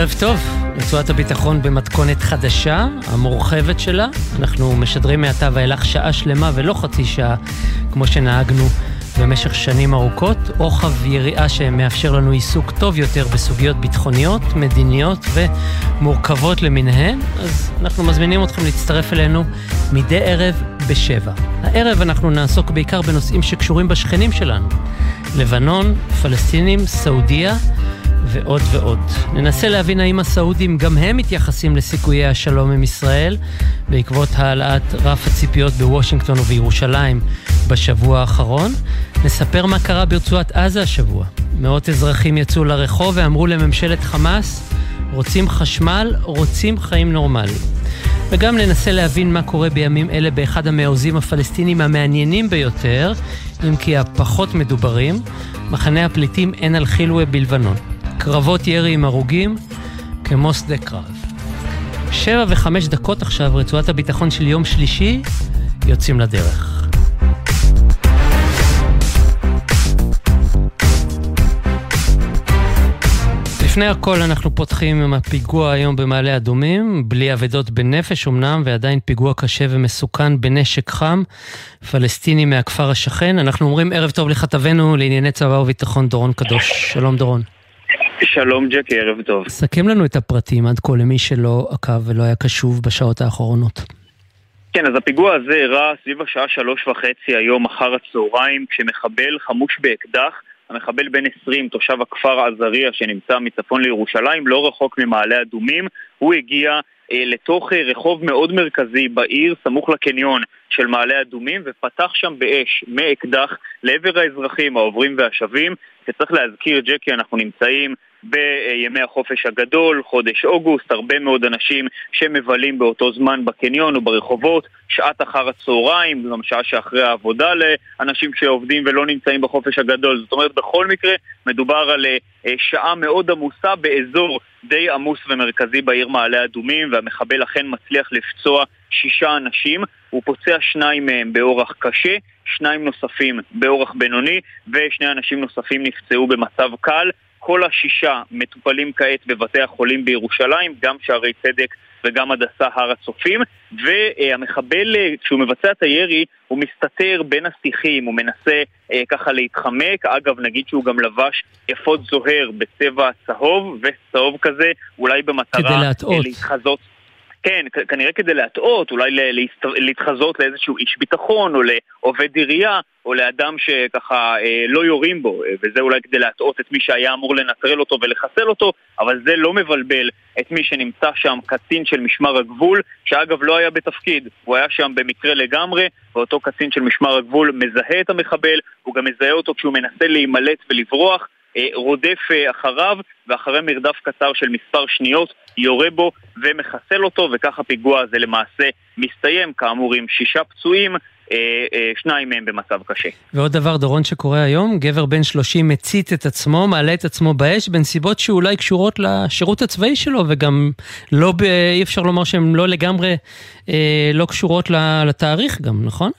ערב טוב, רצועת הביטחון במתכונת חדשה, המורחבת שלה. אנחנו משדרים מעתה ואילך שעה שלמה ולא חצי שעה, כמו שנהגנו במשך שנים ארוכות, רוחב יריעה שמאפשר לנו עיסוק טוב יותר בסוגיות ביטחוניות, מדיניות ומורכבות למיניהן, אז אנחנו מזמינים אתכם להצטרף אלינו מדי ערב בשבע. הערב אנחנו נעסוק בעיקר בנושאים שקשורים בשכנים שלנו. לבנון, פלסטינים, סעודיה, ועוד ועוד. ננסה להבין האם הסעודים גם הם מתייחסים לסיכויי השלום עם ישראל בעקבות העלאת רף הציפיות בוושינגטון ובירושלים בשבוע האחרון. נספר מה קרה ברצועת עזה השבוע. מאות אזרחים יצאו לרחוב ואמרו לממשלת חמאס, רוצים חשמל, רוצים חיים נורמליים. וגם ננסה להבין מה קורה בימים אלה באחד המעוזים הפלסטינים המעניינים ביותר, אם כי הפחות מדוברים, מחנה הפליטים עין אל-חילווה בלבנון. קרבות ירי עם הרוגים כמו שדה קרב. שבע וחמש דקות עכשיו, רצועת הביטחון של יום שלישי, יוצאים לדרך. לפני הכל אנחנו פותחים עם הפיגוע היום במעלה אדומים, בלי אבדות בנפש אמנם, ועדיין פיגוע קשה ומסוכן בנשק חם, פלסטיני מהכפר השכן. אנחנו אומרים ערב טוב לכתבנו לענייני צבא וביטחון דורון קדוש. שלום דורון. שלום ג'קי, ערב טוב. סכם לנו את הפרטים עד כה למי שלא עקב ולא היה קשוב בשעות האחרונות. כן, אז הפיגוע הזה אירע סביב השעה שלוש וחצי היום אחר הצהריים, כשמחבל חמוש באקדח, המחבל בן 20, תושב הכפר עזריה שנמצא מצפון לירושלים, לא רחוק ממעלה אדומים, הוא הגיע אה, לתוך אה, רחוב מאוד מרכזי בעיר, סמוך לקניון של מעלה אדומים, ופתח שם באש מאקדח לעבר האזרחים העוברים והשבים. וצריך להזכיר, ג'קי, אנחנו נמצאים בימי החופש הגדול, חודש אוגוסט, הרבה מאוד אנשים שמבלים באותו זמן בקניון או ברחובות, שעת אחר הצהריים, גם שעה שאחרי העבודה לאנשים שעובדים ולא נמצאים בחופש הגדול. זאת אומרת, בכל מקרה מדובר על אה, שעה מאוד עמוסה באזור די עמוס ומרכזי בעיר מעלה אדומים, והמחבל אכן מצליח לפצוע שישה אנשים, הוא פוצע שניים מהם באורח קשה, שניים נוספים באורח בינוני, ושני אנשים נוספים נפצעו במצב קל. כל השישה מטופלים כעת בבתי החולים בירושלים, גם שערי צדק וגם הדסה הר הצופים, והמחבל, כשהוא מבצע את הירי, הוא מסתתר בין השיחים, הוא מנסה אה, ככה להתחמק. אגב, נגיד שהוא גם לבש אפוד זוהר בצבע צהוב וצהוב כזה, אולי במטרה כדי להטעות. להתחזות כן, כנראה כדי להטעות, אולי להתחזות לאיזשהו איש ביטחון או לעובד עירייה או לאדם שככה אה, לא יורים בו, אה, וזה אולי כדי להטעות את מי שהיה אמור לנטרל אותו ולחסל אותו, אבל זה לא מבלבל את מי שנמצא שם, קצין של משמר הגבול, שאגב לא היה בתפקיד, הוא היה שם במקרה לגמרי, ואותו קצין של משמר הגבול מזהה את המחבל, הוא גם מזהה אותו כשהוא מנסה להימלט ולברוח, רודף אה, אחריו, ואחרי מרדף קצר של מספר שניות יורה בו ומחסל אותו, וכך הפיגוע הזה למעשה מסתיים, כאמור עם שישה פצועים. אה, שניים מהם במצב קשה. ועוד דבר, דורון, שקורה היום, גבר בן 30 מצית את עצמו, מעלה את עצמו באש, בנסיבות שאולי קשורות לשירות הצבאי שלו, וגם לא, אי אפשר לומר שהן לא לגמרי, לא קשורות לתאריך גם, נכון?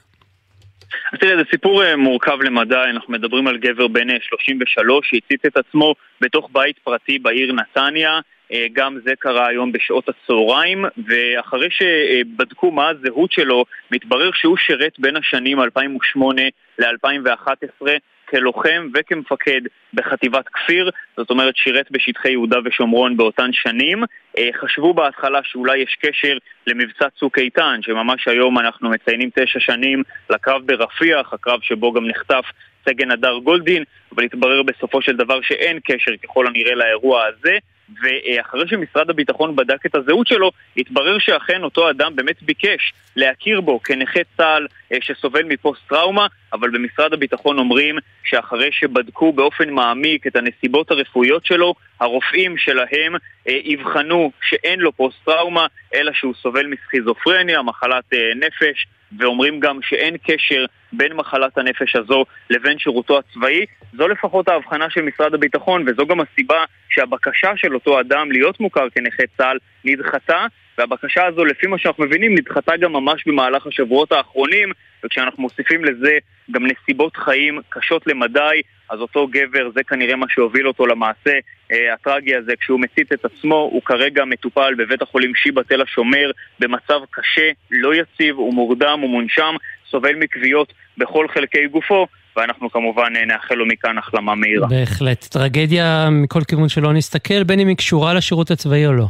אז תראה, זה סיפור אה, מורכב למדי, אנחנו מדברים על גבר בן 33 אה, שהצית את עצמו בתוך בית פרטי בעיר נתניה. אה, גם זה קרה היום בשעות הצהריים, ואחרי שבדקו מה הזהות שלו, מתברר שהוא שירת בין השנים 2008 ל-2011 כלוחם וכמפקד בחטיבת כפיר, זאת אומרת שירת בשטחי יהודה ושומרון באותן שנים. אה, חשבו בהתחלה שאולי יש קשר למבצע צוק איתן, שממש היום אנחנו מציינים תשע שנים לקרב ברפיח, הקרב שבו גם נחטף סגן הדר גולדין, אבל התברר בסופו של דבר שאין קשר ככל הנראה לאירוע הזה. ואחרי שמשרד הביטחון בדק את הזהות שלו, התברר שאכן אותו אדם באמת ביקש להכיר בו כנכה צה"ל אה, שסובל מפוסט-טראומה, אבל במשרד הביטחון אומרים שאחרי שבדקו באופן מעמיק את הנסיבות הרפואיות שלו, הרופאים שלהם אה, יבחנו שאין לו פוסט-טראומה, אלא שהוא סובל מסכיזופרניה, מחלת אה, נפש, ואומרים גם שאין קשר בין מחלת הנפש הזו לבין שירותו הצבאי. זו לפחות ההבחנה של משרד הביטחון, וזו גם הסיבה שהבקשה של אותו אדם להיות מוכר כנכה צה"ל נדחתה, והבקשה הזו, לפי מה שאנחנו מבינים, נדחתה גם ממש במהלך השבועות האחרונים, וכשאנחנו מוסיפים לזה גם נסיבות חיים קשות למדי, אז אותו גבר, זה כנראה מה שהוביל אותו למעשה אה, הטרגי הזה, כשהוא מצית את עצמו, הוא כרגע מטופל בבית החולים שיבא תל השומר במצב קשה, לא יציב, הוא מורדם, הוא מונשם, סובל מכוויות בכל חלקי גופו, ואנחנו כמובן אה, נאחל לו מכאן החלמה מהירה. בהחלט. טרגדיה מכל כיוון שלא נסתכל, בין אם היא קשורה לשירות הצבאי או לא.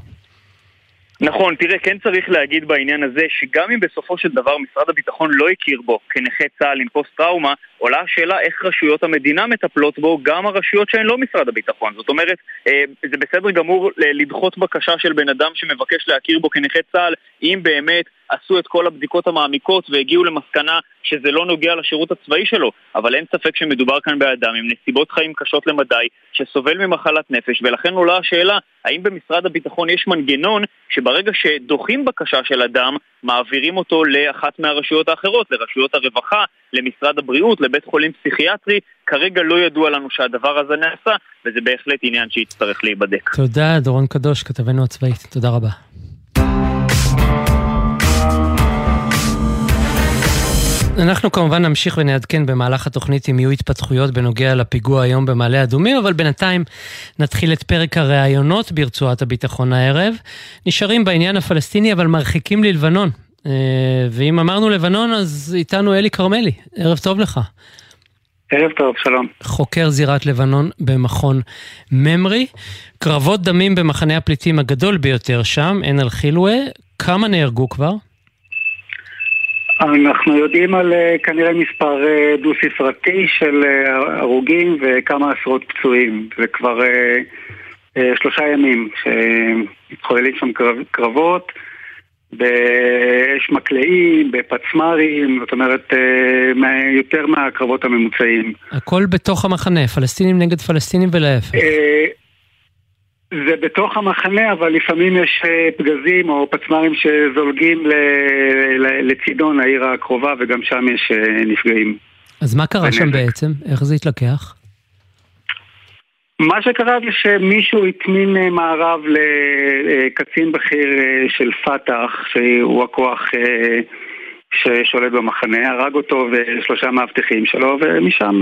נכון, תראה, כן צריך להגיד בעניין הזה שגם אם בסופו של דבר משרד הביטחון לא הכיר בו כנכה צה"ל עם פוסט-טראומה, עולה השאלה איך רשויות המדינה מטפלות בו, גם הרשויות שהן לא משרד הביטחון. זאת אומרת, אה, זה בסדר גמור לדחות בקשה של בן אדם שמבקש להכיר בו כנכה צה"ל, אם באמת עשו את כל הבדיקות המעמיקות והגיעו למסקנה שזה לא נוגע לשירות הצבאי שלו, אבל אין ספק שמדובר כאן באדם עם נסיבות חיים קשות למדי, שסובל ממחלת נפש, ולכן עולה השאלה, האם במשרד הביטחון יש מנגנון שברגע שדוחים בקשה של אדם, מעבירים אותו לאחת מהרשויות האחרות, לרשויות הרווחה, למשרד הבריאות, לבית חולים פסיכיאטרי, כרגע לא ידוע לנו שהדבר הזה נעשה, וזה בהחלט עניין שיצטרך להיבדק. תודה, דורון קדוש, כתבנו הצבאית. תודה רבה. אנחנו כמובן נמשיך ונעדכן במהלך התוכנית אם יהיו התפתחויות בנוגע לפיגוע היום במעלה אדומים, אבל בינתיים נתחיל את פרק הראיונות ברצועת הביטחון הערב. נשארים בעניין הפלסטיני אבל מרחיקים ללבנון. אה, ואם אמרנו לבנון אז איתנו אלי כרמלי, ערב טוב לך. ערב טוב, שלום. חוקר זירת לבנון במכון ממרי. קרבות דמים במחנה הפליטים הגדול ביותר שם, עין אל-חילווה. כמה נהרגו כבר? אנחנו יודעים על אה, כנראה מספר אה, דו-ספרתי של אה, הרוגים וכמה עשרות פצועים. זה כבר שלושה ימים שמתחוללים שם קרבות באש מקלעים, בפצמ"רים, זאת אומרת יותר מהקרבות הממוצעים. הכל בתוך המחנה, פלסטינים נגד פלסטינים ולהפך. זה בתוך המחנה, אבל לפעמים יש אה, פגזים או פצמ"רים שזולגים לצידון, העיר הקרובה, וגם שם יש אה, נפגעים. אז מה קרה שם בעצם? איך זה התלקח? מה שקרה זה שמישהו הטמין אה, מערב לקצין בכיר של פת"ח, שהוא הכוח ששולט במחנה, הרג אותו ושלושה מאבטחים שלו, ומשם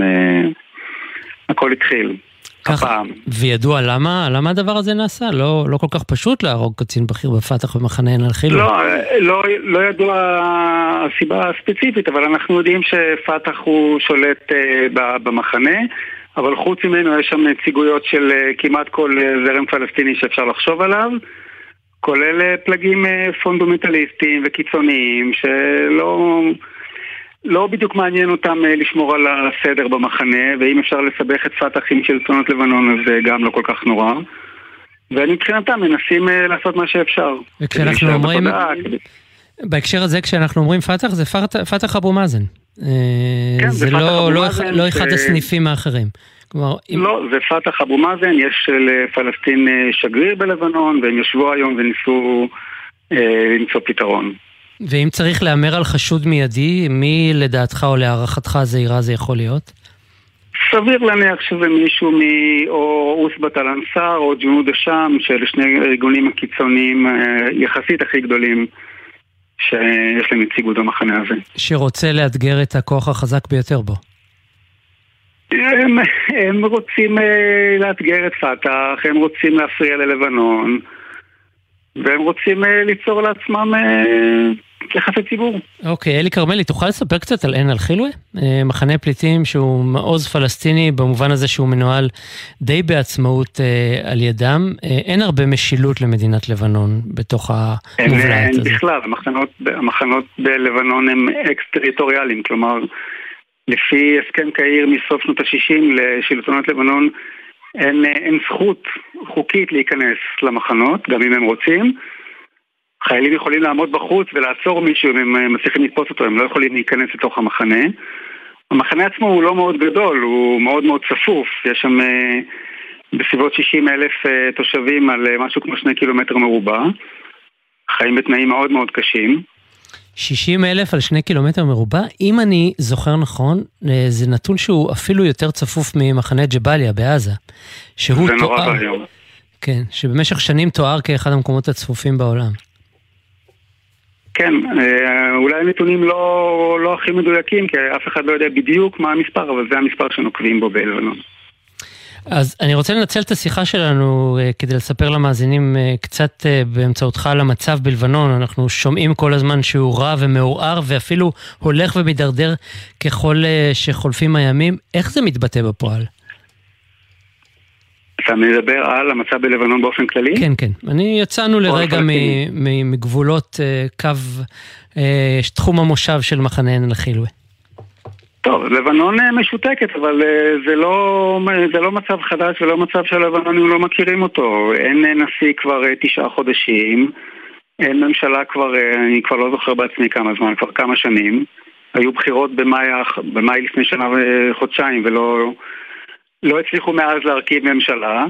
הכל התחיל. ככה, וידוע למה, למה הדבר הזה נעשה? לא, לא כל כך פשוט להרוג קצין בכיר בפתח במחנה עין אל-חילו. לא, לא, לא ידוע הסיבה הספציפית, אבל אנחנו יודעים שפתח הוא שולט uh, במחנה, אבל חוץ ממנו יש שם נציגויות של uh, כמעט כל uh, זרם פלסטיני שאפשר לחשוב עליו. כולל פלגים פונדומנטליסטיים וקיצוניים שלא לא בדיוק מעניין אותם אה, לשמור על הסדר במחנה, ואם אפשר לסבך את פת"ח עם שלטונות לבנון אז זה גם לא כל כך נורא. ומבחינתם מנסים אה, לעשות מה שאפשר. וכשאנחנו אומרים, בהקשר הזה כשאנחנו אומרים פת"ח זה פת"ח אבו מאזן. אה, כן, זה, זה לא, לא. לא אחד הסניפים האחרים. כלומר, לא, זה פת"ח אבו מאזן, יש לפלסטין שגריר בלבנון, והם יושבו היום וניסו אה, למצוא פתרון. ואם צריך להמר על חשוד מיידי, מי לדעתך או להערכתך הזהירה זה יכול להיות? סביר להניח שזה מישהו מ... או אוסבת אל-אנסאר או ג'נוד א-שאם, שאלה שני הארגונים הקיצוניים אה, יחסית הכי גדולים שיש להם נציגות במחנה הזה. שרוצה לאתגר את הכוח החזק ביותר בו. הם, הם רוצים אה, לאתגר את פת"ח, הם רוצים להפריע ללבנון, והם רוצים אה, ליצור לעצמם יחסי ציבור. אוקיי, אלי כרמלי, תוכל לספר קצת על עין אל-חילווה? אה, מחנה פליטים שהוא מעוז פלסטיני במובן הזה שהוא מנוהל די בעצמאות אה, על ידם. אה, אין הרבה משילות למדינת לבנון בתוך המובלעת הזאת. אין בכלל, המחנות, המחנות בלבנון הם אקס-טריטוריאליים, כלומר, לפי הסכם קהיר מסוף שנות ה-60 לשלטונות לבנון, אין, אין זכות חוקית להיכנס למחנות, גם אם הם רוצים. חיילים יכולים לעמוד בחוץ ולעצור מישהו אם הם אה, מצליחים לתפוס אותו, הם לא יכולים להיכנס לתוך המחנה. המחנה עצמו הוא לא מאוד גדול, הוא מאוד מאוד צפוף, יש שם אה, בסביבות 60 אלף אה, תושבים על משהו כמו שני קילומטר מרובע, חיים בתנאים מאוד מאוד קשים. 60 אלף על שני קילומטר מרובע, אם אני זוכר נכון, זה נתון שהוא אפילו יותר צפוף ממחנה ג'באליה בעזה. שהוא זה נורא ואיום. כן, שבמשך שנים תואר כאחד המקומות הצפופים בעולם. כן, אה, אולי הנתונים לא, לא הכי מדויקים, כי אף אחד לא יודע בדיוק מה המספר, אבל זה המספר שנוקבים בו בלבנון. אז אני רוצה לנצל את השיחה שלנו uh, כדי לספר למאזינים uh, קצת באמצעותך על המצב בלבנון. אנחנו שומעים כל הזמן שהוא רע ומעורער ואפילו הולך ומידרדר ככל שחולפים הימים. איך זה מתבטא בפועל? אתה מדבר על המצב בלבנון באופן כללי? כן, כן. אני יצאנו לרגע מגבולות uh, קו, uh, תחום המושב של מחנה עין אל-חילווה. טוב, לבנון אה, משותקת, אבל אה, זה לא, זה לא מצב חדש ולא מצב שהלבנונים לא מכירים אותו. אין אה, נשיא כבר תשעה חודשים, אין ממשלה כבר, אני כבר לא זוכר בעצמי כמה זמן, כבר כמה שנים. היו בחירות במאי, במאי לפני שנה וחודשיים ולא לא הצליחו מאז להרכיב ממשלה.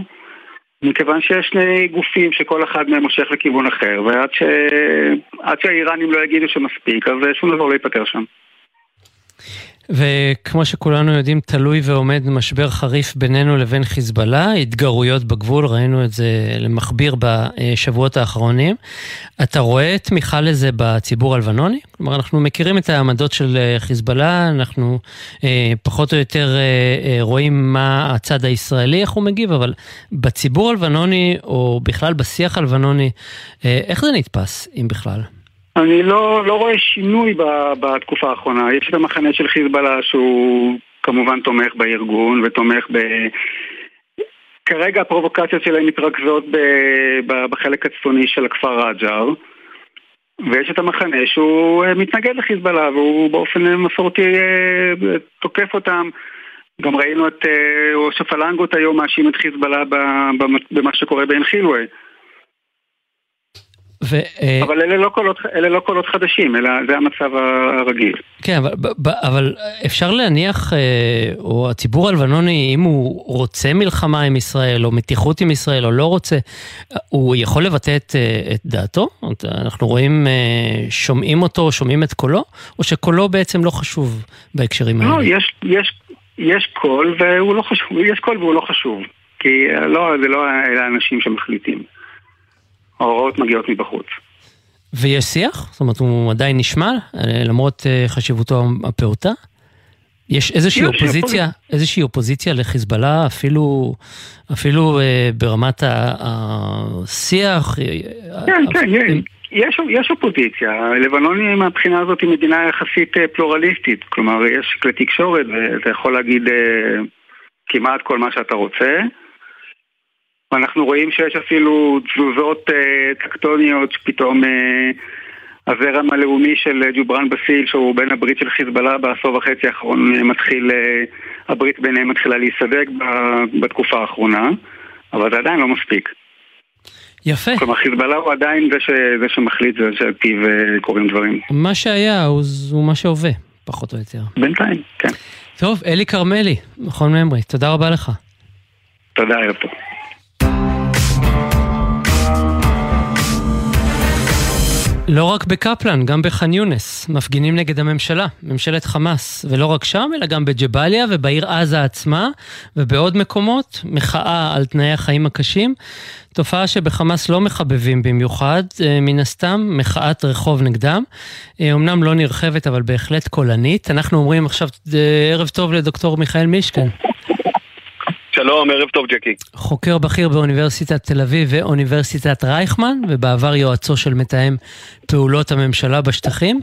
מכיוון שיש שני גופים שכל אחד מהם מושך לכיוון אחר, ועד ש... שהאיראנים לא יגידו שמספיק, אז שום דבר לא ייפתר שם. וכמו שכולנו יודעים, תלוי ועומד משבר חריף בינינו לבין חיזבאללה, התגרויות בגבול, ראינו את זה למכביר בשבועות האחרונים. אתה רואה תמיכה לזה בציבור הלבנוני? כלומר, אנחנו מכירים את העמדות של חיזבאללה, אנחנו אה, פחות או יותר אה, אה, רואים מה הצד הישראלי, איך הוא מגיב, אבל בציבור הלבנוני, או בכלל בשיח הלבנוני, אה, איך זה נתפס, אם בכלל? אני לא, לא רואה שינוי בתקופה האחרונה. יש את המחנה של חיזבאללה שהוא כמובן תומך בארגון ותומך ב... כרגע הפרובוקציות שלהם מתרכזות ב... בחלק הצפוני של הכפר רג'ר. ויש את המחנה שהוא אה, מתנגד לחיזבאללה והוא באופן מסורתי אה, תוקף אותם. גם ראינו את ראש אה, הפלנגות היום מאשים את חיזבאללה במה שקורה בעין חילווה ו, אה, אבל אלה לא, קולות, אלה לא קולות חדשים, אלא זה המצב הרגיל. כן, אבל, אבל אפשר להניח, אה, או הציבור הלבנוני, אם הוא רוצה מלחמה עם ישראל, או מתיחות עם ישראל, או לא רוצה, הוא יכול לבטא את, אה, את דעתו? אנחנו רואים, שומעים אותו, שומעים את קולו, או שקולו בעצם לא חשוב בהקשרים האלה? לא, יש, יש, יש קול והוא לא חשוב, יש קול והוא לא חשוב. כי לא, זה לא אלה האנשים שמחליטים. ההוראות מגיעות מבחוץ. ויש שיח? זאת אומרת, הוא עדיין נשמע, למרות אה, חשיבותו הפעוטה? יש איזושהי יש אופוזיציה. איזושהי אופוזיציה לחיזבאללה, אפילו, אפילו אה, ברמת השיח? אה, כן, אה, כן. יש, יש אופוזיציה. לבנון מהבחינה הזאת היא מדינה יחסית פלורליסטית. כלומר, יש כלי תקשורת ואתה יכול להגיד אה, כמעט כל מה שאתה רוצה. ואנחנו רואים שיש אפילו תזוזות אה, טקטוניות שפתאום אה, הזרם הלאומי של ג'ובראן בסיל, שהוא בן הברית של חיזבאללה בעשור וחצי האחרון, אה, מתחיל, אה, הברית ביניהם מתחילה להיסדק בתקופה האחרונה, אבל זה עדיין לא מספיק. יפה. כלומר, חיזבאללה הוא עדיין זה, ש, זה שמחליט, זה שעל פיו אה, קורים דברים. מה שהיה הוא, הוא מה שהווה, פחות או יותר. בינתיים, כן. טוב, אלי כרמלי, מכון ממרי, תודה רבה לך. תודה, ערב טוב. לא רק בקפלן, גם בח'אן יונס, מפגינים נגד הממשלה, ממשלת חמאס, ולא רק שם, אלא גם בג'באליה ובעיר עזה עצמה, ובעוד מקומות, מחאה על תנאי החיים הקשים, תופעה שבחמאס לא מחבבים במיוחד, אה, מן הסתם, מחאת רחוב נגדם, אומנם לא נרחבת, אבל בהחלט קולנית. אנחנו אומרים עכשיו אה, ערב טוב לדוקטור מיכאל מישקן. שלום, ערב טוב ג'קי. חוקר בכיר באוניברסיטת תל אביב ואוניברסיטת רייכמן, ובעבר יועצו של מתאם פעולות הממשלה בשטחים.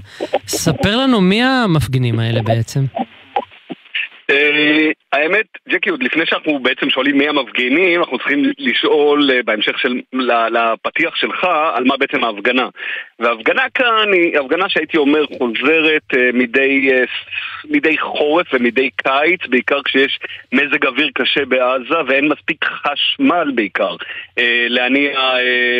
ספר לנו מי המפגינים האלה בעצם. אה, האמת, ג'קי, עוד לפני שאנחנו בעצם שואלים מי המפגינים, אנחנו צריכים לשאול אה, בהמשך של, לפתיח שלך על מה בעצם ההפגנה. וההפגנה כאן היא הפגנה שהייתי אומר חוזרת אה, מדי, מדי חורף ומדי קיץ, בעיקר כשיש מזג אוויר קשה בעזה ואין מספיק חשמל בעיקר להניע,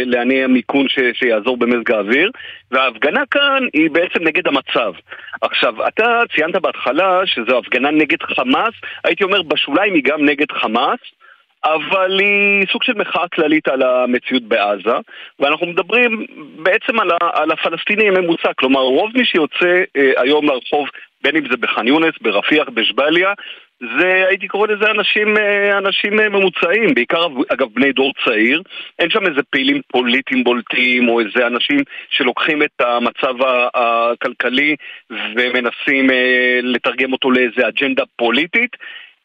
להניע מיכון ש, שיעזור במזג האוויר. וההפגנה כאן היא בעצם נגד המצב. עכשיו, אתה ציינת בהתחלה שזו הפגנה נגד חמאס, הייתי אומר בשוליים היא גם נגד חמאס, אבל היא סוג של מחאה כללית על המציאות בעזה, ואנחנו מדברים בעצם על, על הפלסטינים ממוצע, כלומר רוב מי שיוצא אה, היום לרחוב, בין אם זה בח'אן יונס, ברפיח, בשבליה, זה, הייתי קורא לזה אנשים, אה, אנשים ממוצעים, בעיקר אגב בני דור צעיר. אין שם איזה פעילים פוליטיים בולטים או איזה אנשים שלוקחים את המצב הכלכלי ומנסים לתרגם אותו לאיזה אג'נדה פוליטית.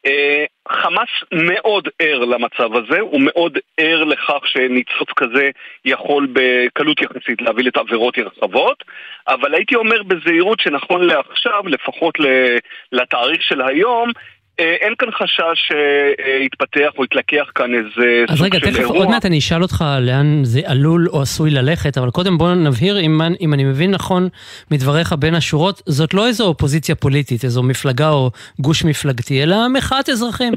אה, חמאס מאוד ער למצב הזה, הוא מאוד ער לכך שניצוץ כזה יכול בקלות יחסית להביא לתעבירות רחבות, אבל הייתי אומר בזהירות שנכון לעכשיו, לפחות לתאריך של היום, אין כאן חשש שיתפתח או יתלקח כאן איזה סוג של אירוע. אז רגע, תכף עוד מעט אני אשאל אותך לאן זה עלול או עשוי ללכת, אבל קודם בוא נבהיר, אם, אם אני מבין נכון מדבריך בין השורות, זאת לא איזו אופוזיציה פוליטית, איזו מפלגה או גוש מפלגתי, אלא מחאת אזרחים.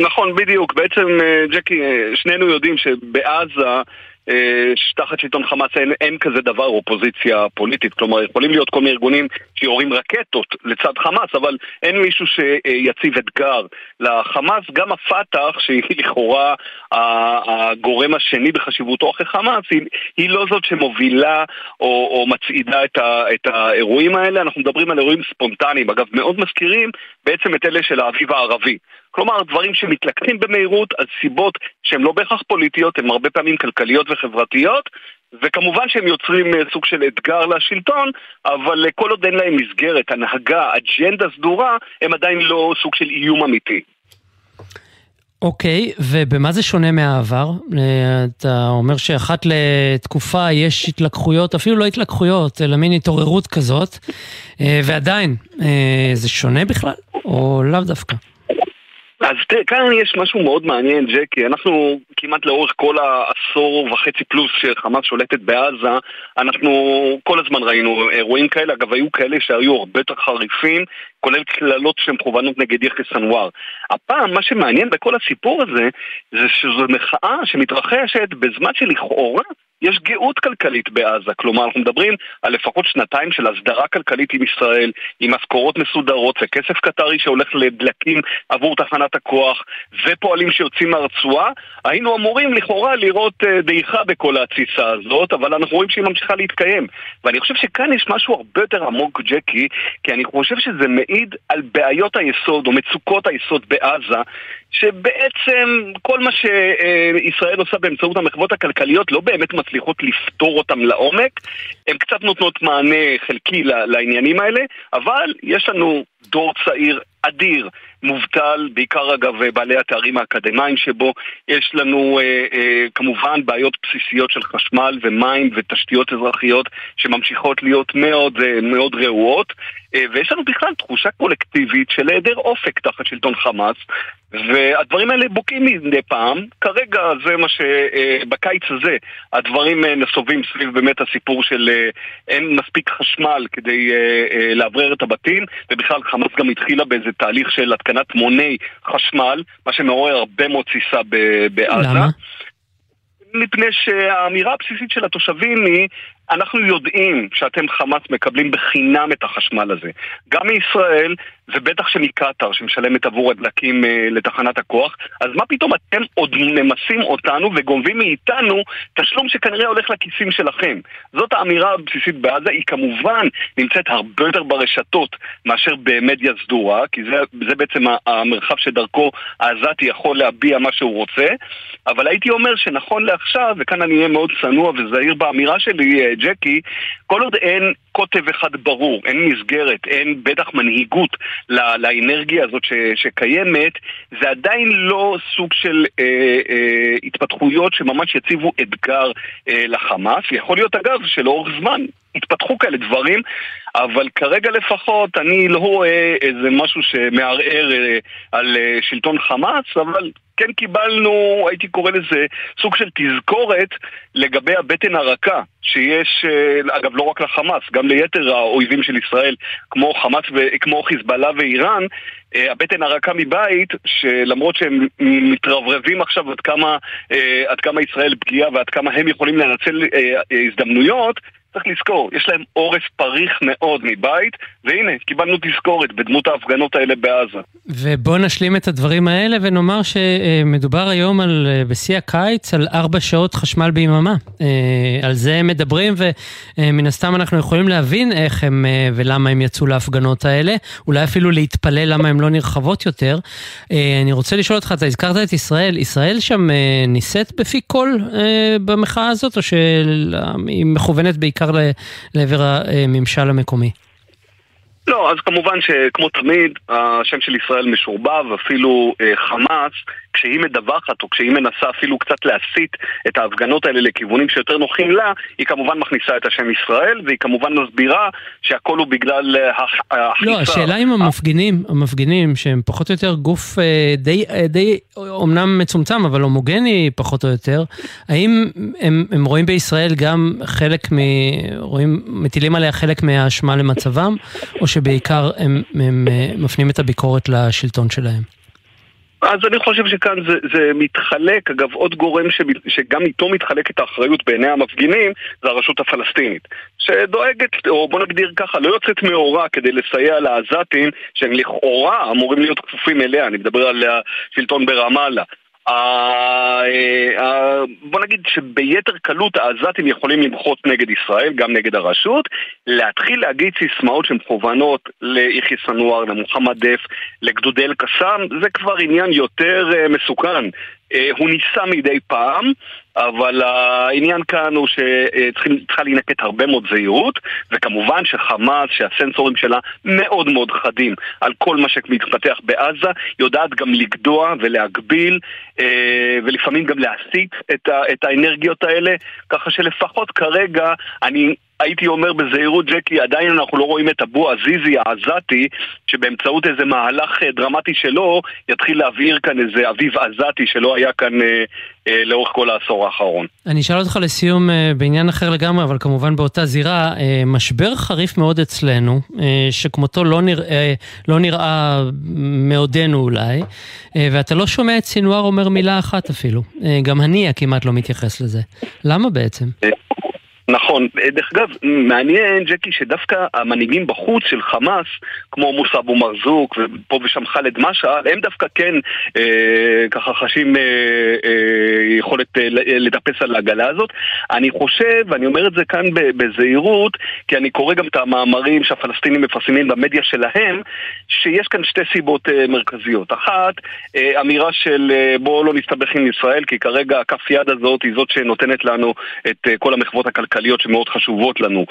נכון, בדיוק. בעצם, אה, ג'קי, אה, שנינו יודעים שבעזה... אה, תחת שלטון חמאס אין, אין כזה דבר אופוזיציה פוליטית, כלומר יכולים להיות כל מיני ארגונים שיורים רקטות לצד חמאס, אבל אין מישהו שיציב אתגר לחמאס, גם הפת"ח, שהיא לכאורה הגורם השני בחשיבותו אחרי חמאס, היא, היא לא זאת שמובילה או, או מצעידה את, ה, את האירועים האלה, אנחנו מדברים על אירועים ספונטניים, אגב מאוד מזכירים בעצם את אלה של האביב הערבי. כלומר, דברים שמתלקחים במהירות על סיבות שהן לא בהכרח פוליטיות, הן הרבה פעמים כלכליות וחברתיות, וכמובן שהם יוצרים אה, סוג של אתגר לשלטון, אבל אה, כל עוד אין להם מסגרת, הנהגה, אג'נדה סדורה, הם עדיין לא סוג של איום אמיתי. אוקיי, okay, ובמה זה שונה מהעבר? אה, אתה אומר שאחת לתקופה יש התלקחויות, אפילו לא התלקחויות, אלא מין התעוררות כזאת, ועדיין, זה שונה בכלל, או לאו דווקא? אז תראה, כאן יש משהו מאוד מעניין, ג'קי. אנחנו כמעט לאורך כל העשור וחצי פלוס שחמאס שולטת בעזה, אנחנו כל הזמן ראינו אירועים כאלה. אגב, היו כאלה שהיו הרבה יותר חריפים, כולל קללות שמכוונות נגד יחיא סנוואר. הפעם, מה שמעניין בכל הסיפור הזה, זה שזו מחאה שמתרחשת בזמן שלכאורה יש גאות כלכלית בעזה, כלומר אנחנו מדברים על לפחות שנתיים של הסדרה כלכלית עם ישראל, עם משכורות מסודרות וכסף קטרי שהולך לדלקים עבור תחנת הכוח ופועלים שיוצאים מהרצועה, היינו אמורים לכאורה לראות אה, דעיכה בכל התסיסה הזאת, אבל אנחנו רואים שהיא ממשיכה להתקיים. ואני חושב שכאן יש משהו הרבה יותר עמוק, ג'קי, כי אני חושב שזה מעיד על בעיות היסוד או מצוקות היסוד בעזה, שבעצם כל מה שישראל עושה באמצעות המחוות הכלכליות לא באמת מצליחות לפתור אותם לעומק. הן קצת נותנות מענה חלקי לעניינים האלה, אבל יש לנו דור צעיר אדיר, מובטל, בעיקר אגב בעלי התארים האקדמיים שבו יש לנו אה, אה, כמובן בעיות בסיסיות של חשמל ומים ותשתיות אזרחיות שממשיכות להיות מאוד אה, מאוד רעועות ויש לנו בכלל תחושה קולקטיבית של היעדר אופק תחת שלטון חמאס והדברים האלה בוקעים מדי פעם. כרגע זה מה שבקיץ אה, הזה הדברים אה, נסובים סביב באמת הסיפור של אין מספיק חשמל כדי לאוורר את הבתים ובכלל חמאס גם התחילה באיזה תהליך של התקנת מוני חשמל, מה שמעורר הרבה מאוד תסיסה בעזה. למה? מפני שהאמירה הבסיסית של התושבים היא אנחנו יודעים שאתם חמאס מקבלים בחינם את החשמל הזה. גם מישראל, ובטח שמקטאר שמשלמת עבור הדלקים אה, לתחנת הכוח, אז מה פתאום אתם עוד ממסים אותנו וגונבים מאיתנו תשלום שכנראה הולך לכיסים שלכם? זאת האמירה הבסיסית בעזה, היא כמובן נמצאת הרבה יותר ברשתות מאשר במדיה סדורה, כי זה, זה בעצם המרחב שדרכו העזתי יכול להביע מה שהוא רוצה, אבל הייתי אומר שנכון לעכשיו, וכאן אני אהיה מאוד צנוע וזהיר באמירה שלי, אה, ג'קי, כל עוד אין קוטב אחד ברור, אין מסגרת, אין בטח מנהיגות לאנרגיה הזאת ש, שקיימת, זה עדיין לא סוג של אה, אה, התפתחויות שממש יציבו אתגר אה, לחמאס. יכול להיות אגב שלאורך זמן התפתחו כאלה דברים, אבל כרגע לפחות אני לא רואה איזה משהו שמערער אה, על אה, שלטון חמאס, אבל כן קיבלנו, הייתי קורא לזה, סוג של תזכורת לגבי הבטן הרכה שיש, אה, אגב לא רק לחמאס, גם ליתר האויבים של ישראל, כמו חמאס וכמו חיזבאללה ואיראן, הבטן הרכה מבית, שלמרות שהם מתרברבים עכשיו עד כמה, עד כמה ישראל פגיעה ועד כמה הם יכולים לנצל הזדמנויות, צריך לזכור, יש להם עורף פריך מאוד מבית, והנה, קיבלנו תזכורת בדמות ההפגנות האלה בעזה. ובואו נשלים את הדברים האלה ונאמר שמדובר היום על, בשיא הקיץ על ארבע שעות חשמל ביממה. אה, על זה הם מדברים ומן הסתם אנחנו יכולים להבין איך הם אה, ולמה הם יצאו להפגנות האלה, אולי אפילו להתפלל למה הן לא נרחבות יותר. אה, אני רוצה לשאול אותך, אתה הזכרת את ישראל, ישראל שם נישאת בפי קול במחאה הזאת או שהיא מכוונת בעיקר בעיקר לעבר הממשל המקומי. לא, אז כמובן שכמו תמיד, השם של ישראל משורבב, אפילו אה, חמאס, כשהיא מדווחת או כשהיא מנסה אפילו קצת להסיט את ההפגנות האלה לכיוונים שיותר נוחים לה, היא כמובן מכניסה את השם ישראל, והיא כמובן מסבירה שהכל הוא בגלל אה, האכיפה. לא, השאלה אם המפגינים, המפגינים שהם פחות או יותר גוף אה, די, אה, די אומנם מצומצם, אבל הומוגני פחות או יותר, האם הם, הם רואים בישראל גם חלק מ... רואים, מטילים עליה חלק מהאשמה למצבם, או שבעיקר הם, הם מפנים את הביקורת לשלטון שלהם? אז אני חושב שכאן זה, זה מתחלק, אגב עוד גורם ש, שגם איתו מתחלקת האחריות בעיני המפגינים זה הרשות הפלסטינית שדואגת, או בוא נגדיר ככה, לא יוצאת מאורה כדי לסייע לעזתים שהם לכאורה אמורים להיות כפופים אליה, אני מדבר על השלטון ברמאללה בוא נגיד שביתר קלות העזתים יכולים למחות נגד ישראל, גם נגד הרשות, להתחיל להגיד סיסמאות שמכוונות ליחיא סנואר, למוחמד דף, לגדודי אל-קסאם, זה כבר עניין יותר אה, מסוכן. אה, הוא ניסה מדי פעם, אבל העניין כאן הוא שצריכה להינקט הרבה מאוד זהירות, וכמובן שחמאס, שהסנסורים שלה מאוד מאוד חדים על כל מה שמתפתח בעזה, יודעת גם לגדוע ולהגביל, אה, ולפעמים גם להסיט את האנרגיות האלה, ככה שלפחות כרגע אני... הייתי אומר בזהירות, ג'קי, עדיין אנחנו לא רואים את אבו עזיזי העזתי, שבאמצעות איזה מהלך אה, דרמטי שלו, יתחיל להבעיר כאן איזה אביב עזתי שלא היה כאן אה, אה, לאורך כל העשור האחרון. אני אשאל אותך לסיום אה, בעניין אחר לגמרי, אבל כמובן באותה זירה, אה, משבר חריף מאוד אצלנו, אה, שכמותו לא נראה, לא נראה מעודנו אולי, אה, ואתה לא שומע את סינואר אומר מילה אחת אפילו. אה, גם הנייה כמעט לא מתייחס לזה. למה בעצם? אה, נכון. דרך אגב, מעניין, ג'קי, שדווקא המנהיגים בחוץ של חמאס, כמו מוסא אבו מרזוק ופה ושם ח'אלד משעל, הם דווקא כן אה, ככה חשים אה, אה, יכולת אה, לטפס על העגלה הזאת. אני חושב, ואני אומר את זה כאן בזהירות, כי אני קורא גם את המאמרים שהפלסטינים מפרסמים במדיה שלהם, שיש כאן שתי סיבות אה, מרכזיות. אחת, אה, אמירה של אה, בואו לא נסתבך עם ישראל, כי כרגע הכף יד הזאת היא זאת שנותנת לנו את אה, כל המחוות הכלכליות. כלכליות שמאוד חשובות לנו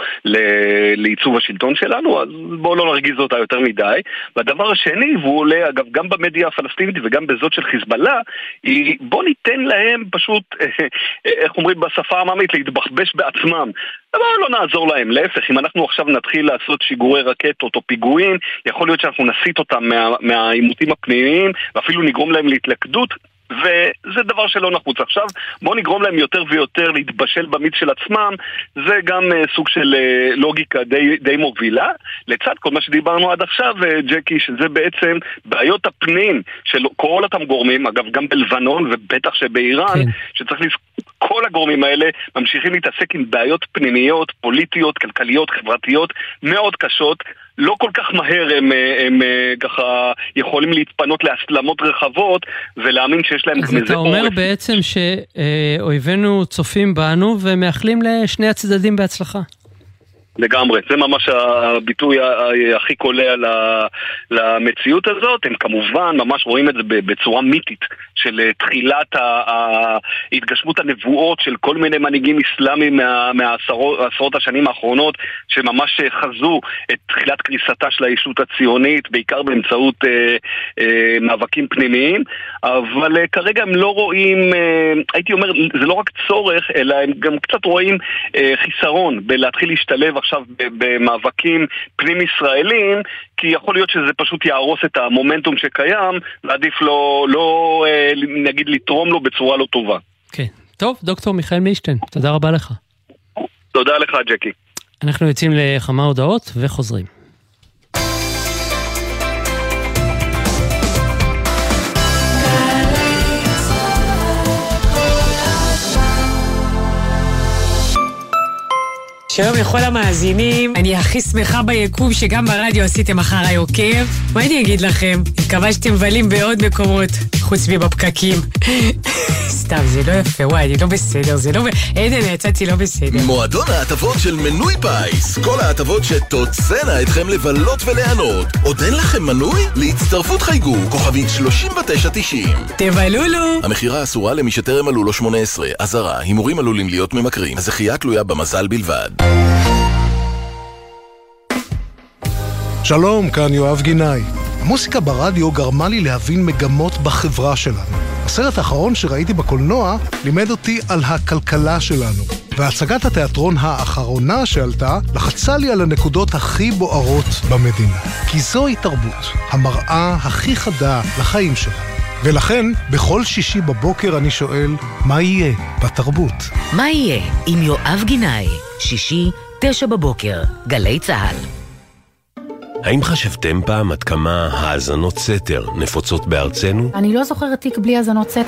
לעיצוב השלטון שלנו, אז בואו לא נרגיז אותה יותר מדי. והדבר השני, והוא עולה אגב גם במדיה הפלסטינית וגם בזאת של חיזבאללה, היא בואו ניתן להם פשוט, איך אומרים בשפה העממית, להתבחבש בעצמם. אבל לא נעזור להם, להפך, אם אנחנו עכשיו נתחיל לעשות שיגורי רקטות או פיגועים, יכול להיות שאנחנו נסיט אותם מהעימותים מה, הפנימיים ואפילו נגרום להם להתלכדות וזה דבר שלא נחוץ. עכשיו, בואו נגרום להם יותר ויותר להתבשל במיץ של עצמם, זה גם uh, סוג של uh, לוגיקה די, די מובילה. לצד כל מה שדיברנו עד עכשיו, uh, ג'קי, שזה בעצם בעיות הפנים של כל אותם גורמים, אגב, גם בלבנון ובטח שבאיראן, כן. שצריך לזכור... כל הגורמים האלה ממשיכים להתעסק עם בעיות פנימיות, פוליטיות, כלכליות, חברתיות, מאוד קשות. לא כל כך מהר הם, הם, הם ככה יכולים להתפנות להסלמות רחבות ולהאמין שיש להם עורף. אז אתה אומר בעצם שאויבינו צופים בנו ומאחלים לשני הצדדים בהצלחה. לגמרי, זה ממש הביטוי הכי קולע למציאות הזאת. הם כמובן ממש רואים את זה בצורה מיתית של אה, תחילת התגשמות הנבואות של כל מיני מנהיגים אסלאמיים מהעשרות השנים האחרונות שממש אה, חזו את תחילת קריסתה של הישות הציונית, בעיקר באמצעות אה, מאבקים פנימיים, אבל כרגע הם לא רואים, הייתי אומר, זה לא רק צורך, אלא הם גם קצת רואים חיסרון בלהתחיל להשתלב עכשיו במאבקים פנים-ישראלים, כי יכול להיות שזה פשוט יהרוס את המומנטום שקיים, ועדיף לא, לא אה, נגיד לתרום לו בצורה לא טובה. כן. טוב, דוקטור מיכאל מישטיין, תודה רבה לך. תודה לך, ג'קי. אנחנו יוצאים לכמה הודעות וחוזרים. שלום לכל המאזינים, אני הכי שמחה ביקום שגם ברדיו עשיתם אחריי עוקב. מה אני אגיד לכם? מקווה שאתם מבלים בעוד מקומות, חוץ מבפקקים. סתם, זה לא יפה, וואי, אני לא בסדר, זה לא... עדן, יצאתי לא בסדר. מועדון ההטבות של מנוי פיס. כל ההטבות שתוצאנה אתכם לבלות וליהנות. עוד אין לכם מנוי? להצטרפות חייגו, כוכבית 3990. תבלולו! המכירה אסורה למי שטרם מלאו לו 18. אזהרה, הימורים עלולים להיות ממכרים. הזכייה תלויה במזל בלבד. שלום, כאן יואב גינאי. המוסיקה ברדיו גרמה לי להבין מגמות בחברה שלנו. הסרט האחרון שראיתי בקולנוע לימד אותי על הכלכלה שלנו. והצגת התיאטרון האחרונה שעלתה לחצה לי על הנקודות הכי בוערות במדינה. כי זוהי תרבות, המראה הכי חדה לחיים שלנו. ולכן, בכל שישי בבוקר אני שואל, מה יהיה בתרבות? מה יהיה עם יואב גינאי? שישי, תשע בבוקר, גלי צה"ל. האם חשבתם פעם עד כמה האזנות סתר נפוצות בארצנו? אני לא זוכרת תיק בלי האזנות סתר.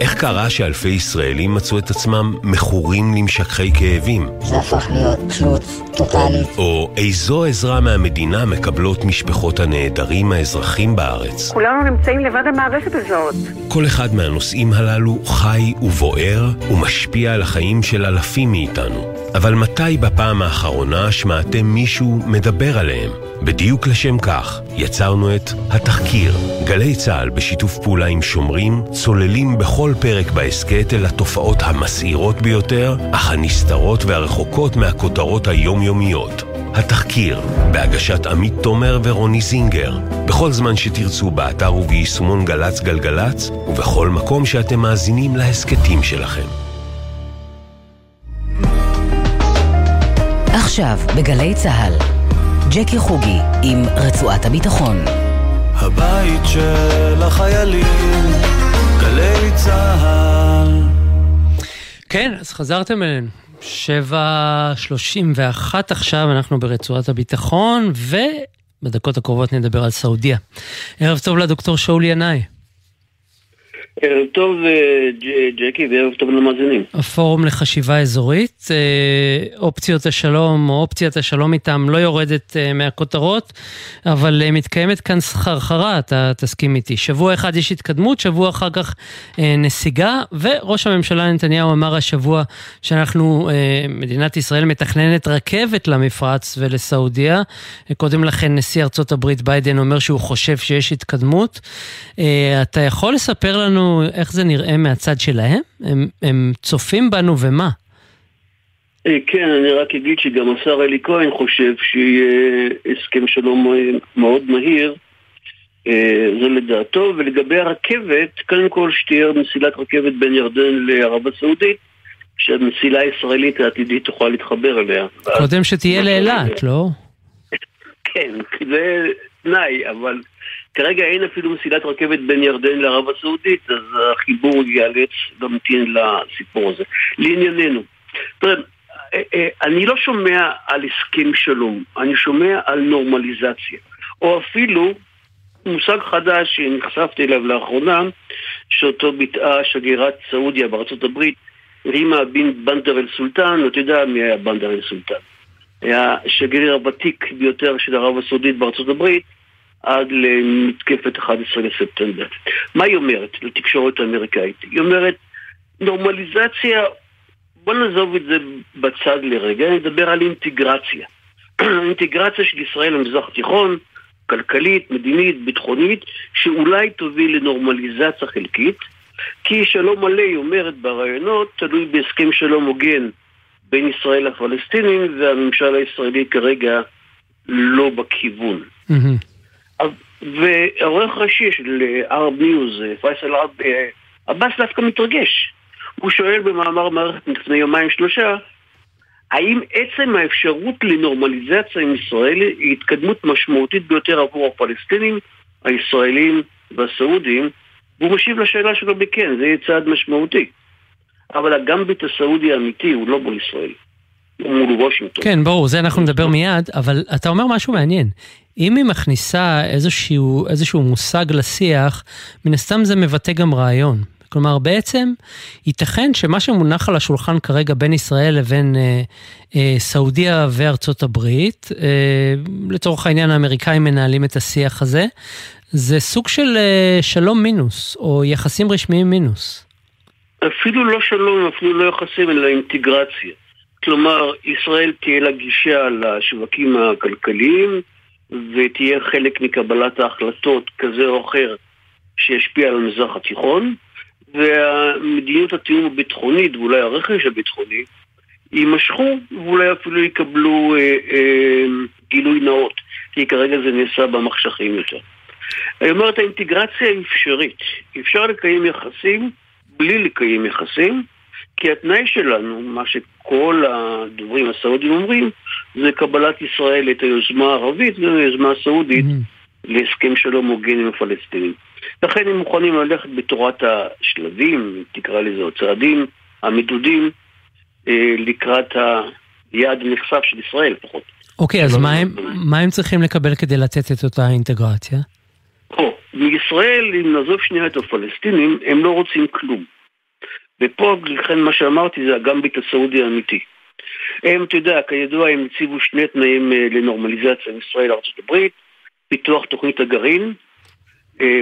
איך קרה שאלפי ישראלים מצאו את עצמם מכורים למשככי כאבים? זה הפך להיות תלות טוטאלית. או איזו עזרה מהמדינה מקבלות משפחות הנעדרים האזרחים בארץ? כולנו נמצאים לבד המערכת הזאת. כל אחד מהנושאים הללו חי ובוער ומשפיע על החיים של אלפים מאיתנו. אבל מתי בפעם האחרונה שמעתם מישהו מדבר עליהם? בדיוק לשם כך יצרנו את התחקיר. גלי צה"ל בשיתוף פעולה עם שומרים צוללים בכל פרק בהסכת אל התופעות המסעירות ביותר, אך הנסתרות והרחוקות מהכותרות היומיומיות. התחקיר, בהגשת עמית תומר ורוני זינגר, בכל זמן שתרצו באתר וביישומון גל"צ גלגלצ, ובכל מקום שאתם מאזינים להסכתים שלכם. עכשיו, בגלי צה"ל, ג'קי חוגי עם רצועת הביטחון. הבית של החיילים, גלי צה"ל. כן, אז חזרתם אלינו. שבע שלושים ואחת עכשיו, אנחנו ברצועת הביטחון, ובדקות הקרובות נדבר על סעודיה. ערב טוב לדוקטור שאול ינאי. ערב טוב אה, ג'קי וערב טוב למאזינים. הפורום לחשיבה אזורית, אה, אופציות השלום או אופציית השלום איתם לא יורדת אה, מהכותרות, אבל מתקיימת כאן סחרחרה, אתה תסכים איתי. שבוע אחד יש התקדמות, שבוע אחר כך נסיגה, וראש הממשלה נתניהו אמר השבוע שאנחנו, מדינת ישראל מתכננת רכבת למפרץ ולסעודיה. קודם לכן נשיא ארצות הברית ביידן אומר שהוא חושב שיש התקדמות. אתה יכול לספר לנו איך זה נראה מהצד שלהם? הם, הם צופים בנו ומה? אה, כן, אני רק אגיד שגם השר אלי כהן חושב שיהיה הסכם שלום מאוד מהיר. אה, זה לדעתו, ולגבי הרכבת, קודם כל שתהיה מסילת רכבת בין ירדן לערב הסעודית, שהמסילה הישראלית העתידית תוכל להתחבר אליה. קודם שתהיה לאילת, לא? כן, זה תנאי, אבל כרגע אין אפילו מסילת רכבת בין ירדן לערב הסעודית, אז החיבור ייאלץ להמתין לסיפור הזה. לענייננו, תראה, אה, אה, אני לא שומע על הסכם שלום, אני שומע על נורמליזציה. או אפילו מושג חדש שנחשפתי אליו לאחרונה, שאותו ביטאה שגרירת סעודיה בארצות הברית, רימה בן בנדר אל-סולטן, אתה יודע מי היה בנדר אל-סולטן. היה השגריר הוותיק ביותר של ערב הסעודית בארצות הברית, עד למתקפת 11 לספטמבר. מה היא אומרת לתקשורת האמריקאית? היא אומרת, נורמליזציה, בוא נעזוב את זה בצד לרגע, נדבר על אינטגרציה. אינטגרציה של ישראל למזרח התיכון, כלכלית, מדינית, ביטחונית, שאולי תוביל לנורמליזציה חלקית, כי שלום מלא, היא אומרת ברעיונות, תלוי בהסכם שלום הוגן בין ישראל לפלסטינים, והממשל הישראלי כרגע לא בכיוון. Mm-hmm. ועורך ראשי של Arab News, פייסל עבאס דווקא מתרגש. הוא שואל במאמר מערכת לפני יומיים שלושה, האם עצם האפשרות לנורמליזציה עם ישראל היא התקדמות משמעותית ביותר עבור הפלסטינים, הישראלים והסעודים? והוא משיב לשאלה שלו בכן, זה יהיה צעד משמעותי. אבל הגמביט הסעודי האמיתי הוא לא מול ישראל, הוא מול וושינגטון. כן, ברור, זה אנחנו נדבר מיד, אבל אתה אומר משהו מעניין. אם היא מכניסה איזשהו, איזשהו מושג לשיח, מן הסתם זה מבטא גם רעיון. כלומר, בעצם ייתכן שמה שמונח על השולחן כרגע בין ישראל לבין אה, אה, סעודיה וארצות הברית, אה, לצורך העניין האמריקאים מנהלים את השיח הזה, זה סוג של אה, שלום מינוס, או יחסים רשמיים מינוס. אפילו לא שלום, אפילו לא יחסים, אלא אינטגרציה. כלומר, ישראל תהיה לה גישה לשווקים הכלכליים, ותהיה חלק מקבלת ההחלטות כזה או אחר שישפיע על המזרח התיכון, ומדיניות התיאום הביטחונית ואולי הרכש הביטחוני יימשכו ואולי אפילו יקבלו אה, אה, גילוי נאות, כי כרגע זה נעשה במחשכים יותר. אני אומר, את האינטגרציה היא אפשרית. אפשר לקיים יחסים בלי לקיים יחסים, כי התנאי שלנו, מה שכל הדוברים הסעודים אומרים, זה קבלת ישראל את היוזמה הערבית והיוזמה הסעודית mm-hmm. להסכם שלום הוגן עם הפלסטינים. לכן הם מוכנים ללכת בתורת השלבים, תקרא לזה, הצעדים, המדודים, אה, לקראת היעד הנחשף של ישראל לפחות. אוקיי, okay, אז מה הם, מה הם צריכים לקבל כדי לתת את אותה אינטגרציה? או, מישראל, אם נעזוב שנייה את הפלסטינים, הם לא רוצים כלום. ופה, לכן מה שאמרתי זה הגמביט הסעודי האמיתי. הם, אתה יודע, כידוע, הם הציבו שני תנאים אה, לנורמליזציה בישראל וארצות הברית, פיתוח תוכנית הגרעין, אה,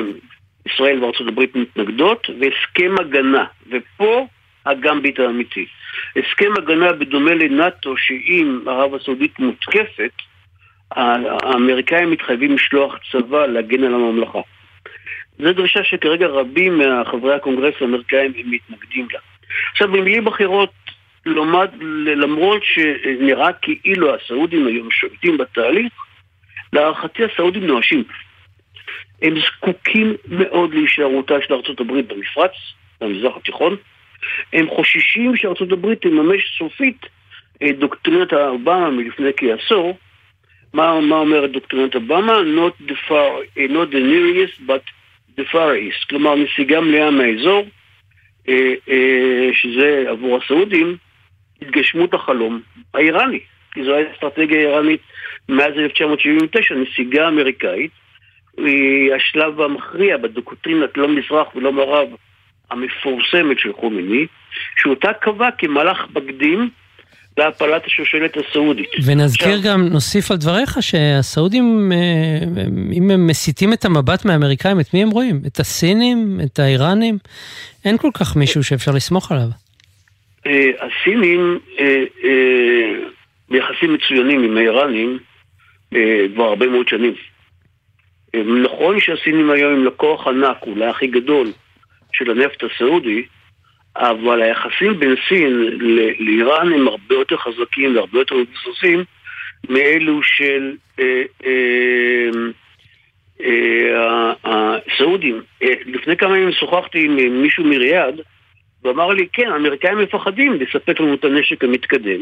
ישראל וארצות הברית מתנגדות, והסכם הגנה. ופה הגמביט האמיתי. הסכם הגנה בדומה לנאט"ו, שאם ערב הסעודית מותקפת, האמריקאים מתחייבים לשלוח צבא להגן על הממלכה. זו דרישה שכרגע רבים מחברי הקונגרס האמריקאים הם מתנגדים לה. עכשיו, במילים אחרות, לומד, למרות שנראה כאילו הסעודים היום שולטים בתהליך, להערכתי הסעודים נואשים. הם זקוקים מאוד להישארותה של ארצות הברית במפרץ, במזרח התיכון. הם חוששים שארצות הברית תממש סופית את דוקטרינת האובמה מלפני כעשור. מה, מה אומרת דוקטרינת אובמה? Not far, not the nearest but the far east. כלומר, נסיגה מלאה מהאזור, אה, אה, שזה עבור הסעודים, התגשמות החלום האיראני. כי זו הייתה אסטרטגיה איראנית מאז 1979, נסיגה אמריקאית. היא השלב המכריע בדוקטרינת לא מזרח ולא מערב המפורסמת של חומיני, שאותה קבע כמהלך מקדים להפלת השושלת הסעודית. ונזכיר עכשיו... גם, נוסיף על דבריך, שהסעודים, אה, אם הם מסיטים את המבט מהאמריקאים, את מי הם רואים? את הסינים? את האיראנים? אין כל כך מישהו שאפשר לסמוך עליו. אה, הסינים אה, ביחסים מצוינים עם האיראנים כבר הרבה מאוד שנים. נכון שהסינים היום הם לקוח ענק, אולי הכי גדול, של הנפט הסעודי, אבל היחסים בין סין לאיראן הם הרבה יותר חזקים והרבה יותר מבוססים מאלו של אה, אה, אה, הסעודים. אה, לפני כמה ימים שוחחתי עם מישהו מריאד ואמר לי, כן, האמריקאים מפחדים לספק לנו את הנשק המתקדם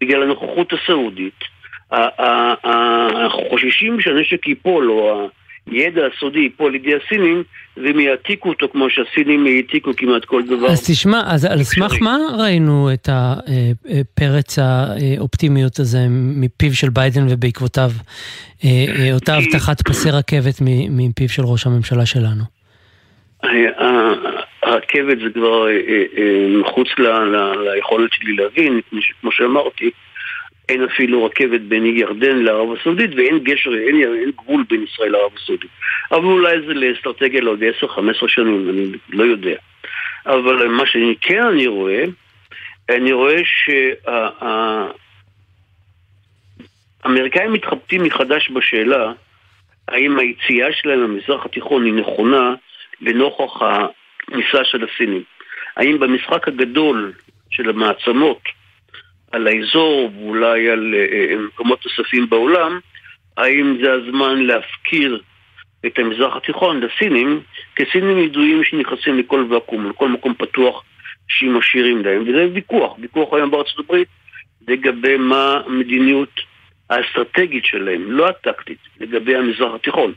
בגלל הנוכחות הסעודית. אנחנו חוששים שהנשק ייפול, או הידע הסודי ייפול לידי הסינים, והם יעתיקו אותו כמו שהסינים העתיקו כמעט כל דבר. אז תשמע, אז על סמך מה ראינו את הפרץ האופטימיות הזה מפיו של ביידן ובעקבותיו אה, אה, אותה הבטחת פסי רכבת מפיו של ראש הממשלה שלנו? הרכבת זה כבר אה, מחוץ ליכולת שלי להבין, כמו שאמרתי, אין אפילו רכבת בין ירדן לערב הסעודית ואין גשר, אין, אין גבול בין ישראל לערב הסעודית. אבל אולי זה לאסטרטגיה לעוד 10-15 שנים, אני לא יודע. אבל מה שאני כן אני רואה, אני רואה שהאמריקאים מתחבטים מחדש בשאלה האם היציאה שלהם למזרח התיכון היא נכונה לנוכח הכניסה של הסינים. האם במשחק הגדול של המעצמות על האזור ואולי על uh, מקומות נוספים בעולם, האם זה הזמן להפקיר את המזרח התיכון לסינים, כי סינים ידועים שנכנסים לכל ואקום, לכל מקום פתוח שהם משאירים להם, וזה ויכוח, ויכוח היום בארצות הברית לגבי מה המדיניות האסטרטגית שלהם, לא הטקטית, לגבי המזרח התיכון.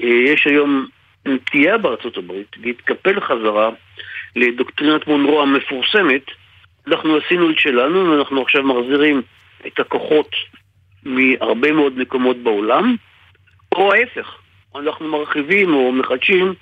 יש היום נטייה בארצות הברית להתקפל חזרה לדוקטרינת מונרו המפורסמת, אנחנו עשינו את שלנו, ואנחנו עכשיו מחזירים את הכוחות מהרבה מאוד מקומות בעולם, או ההפך, אנחנו מרחיבים או מחדשים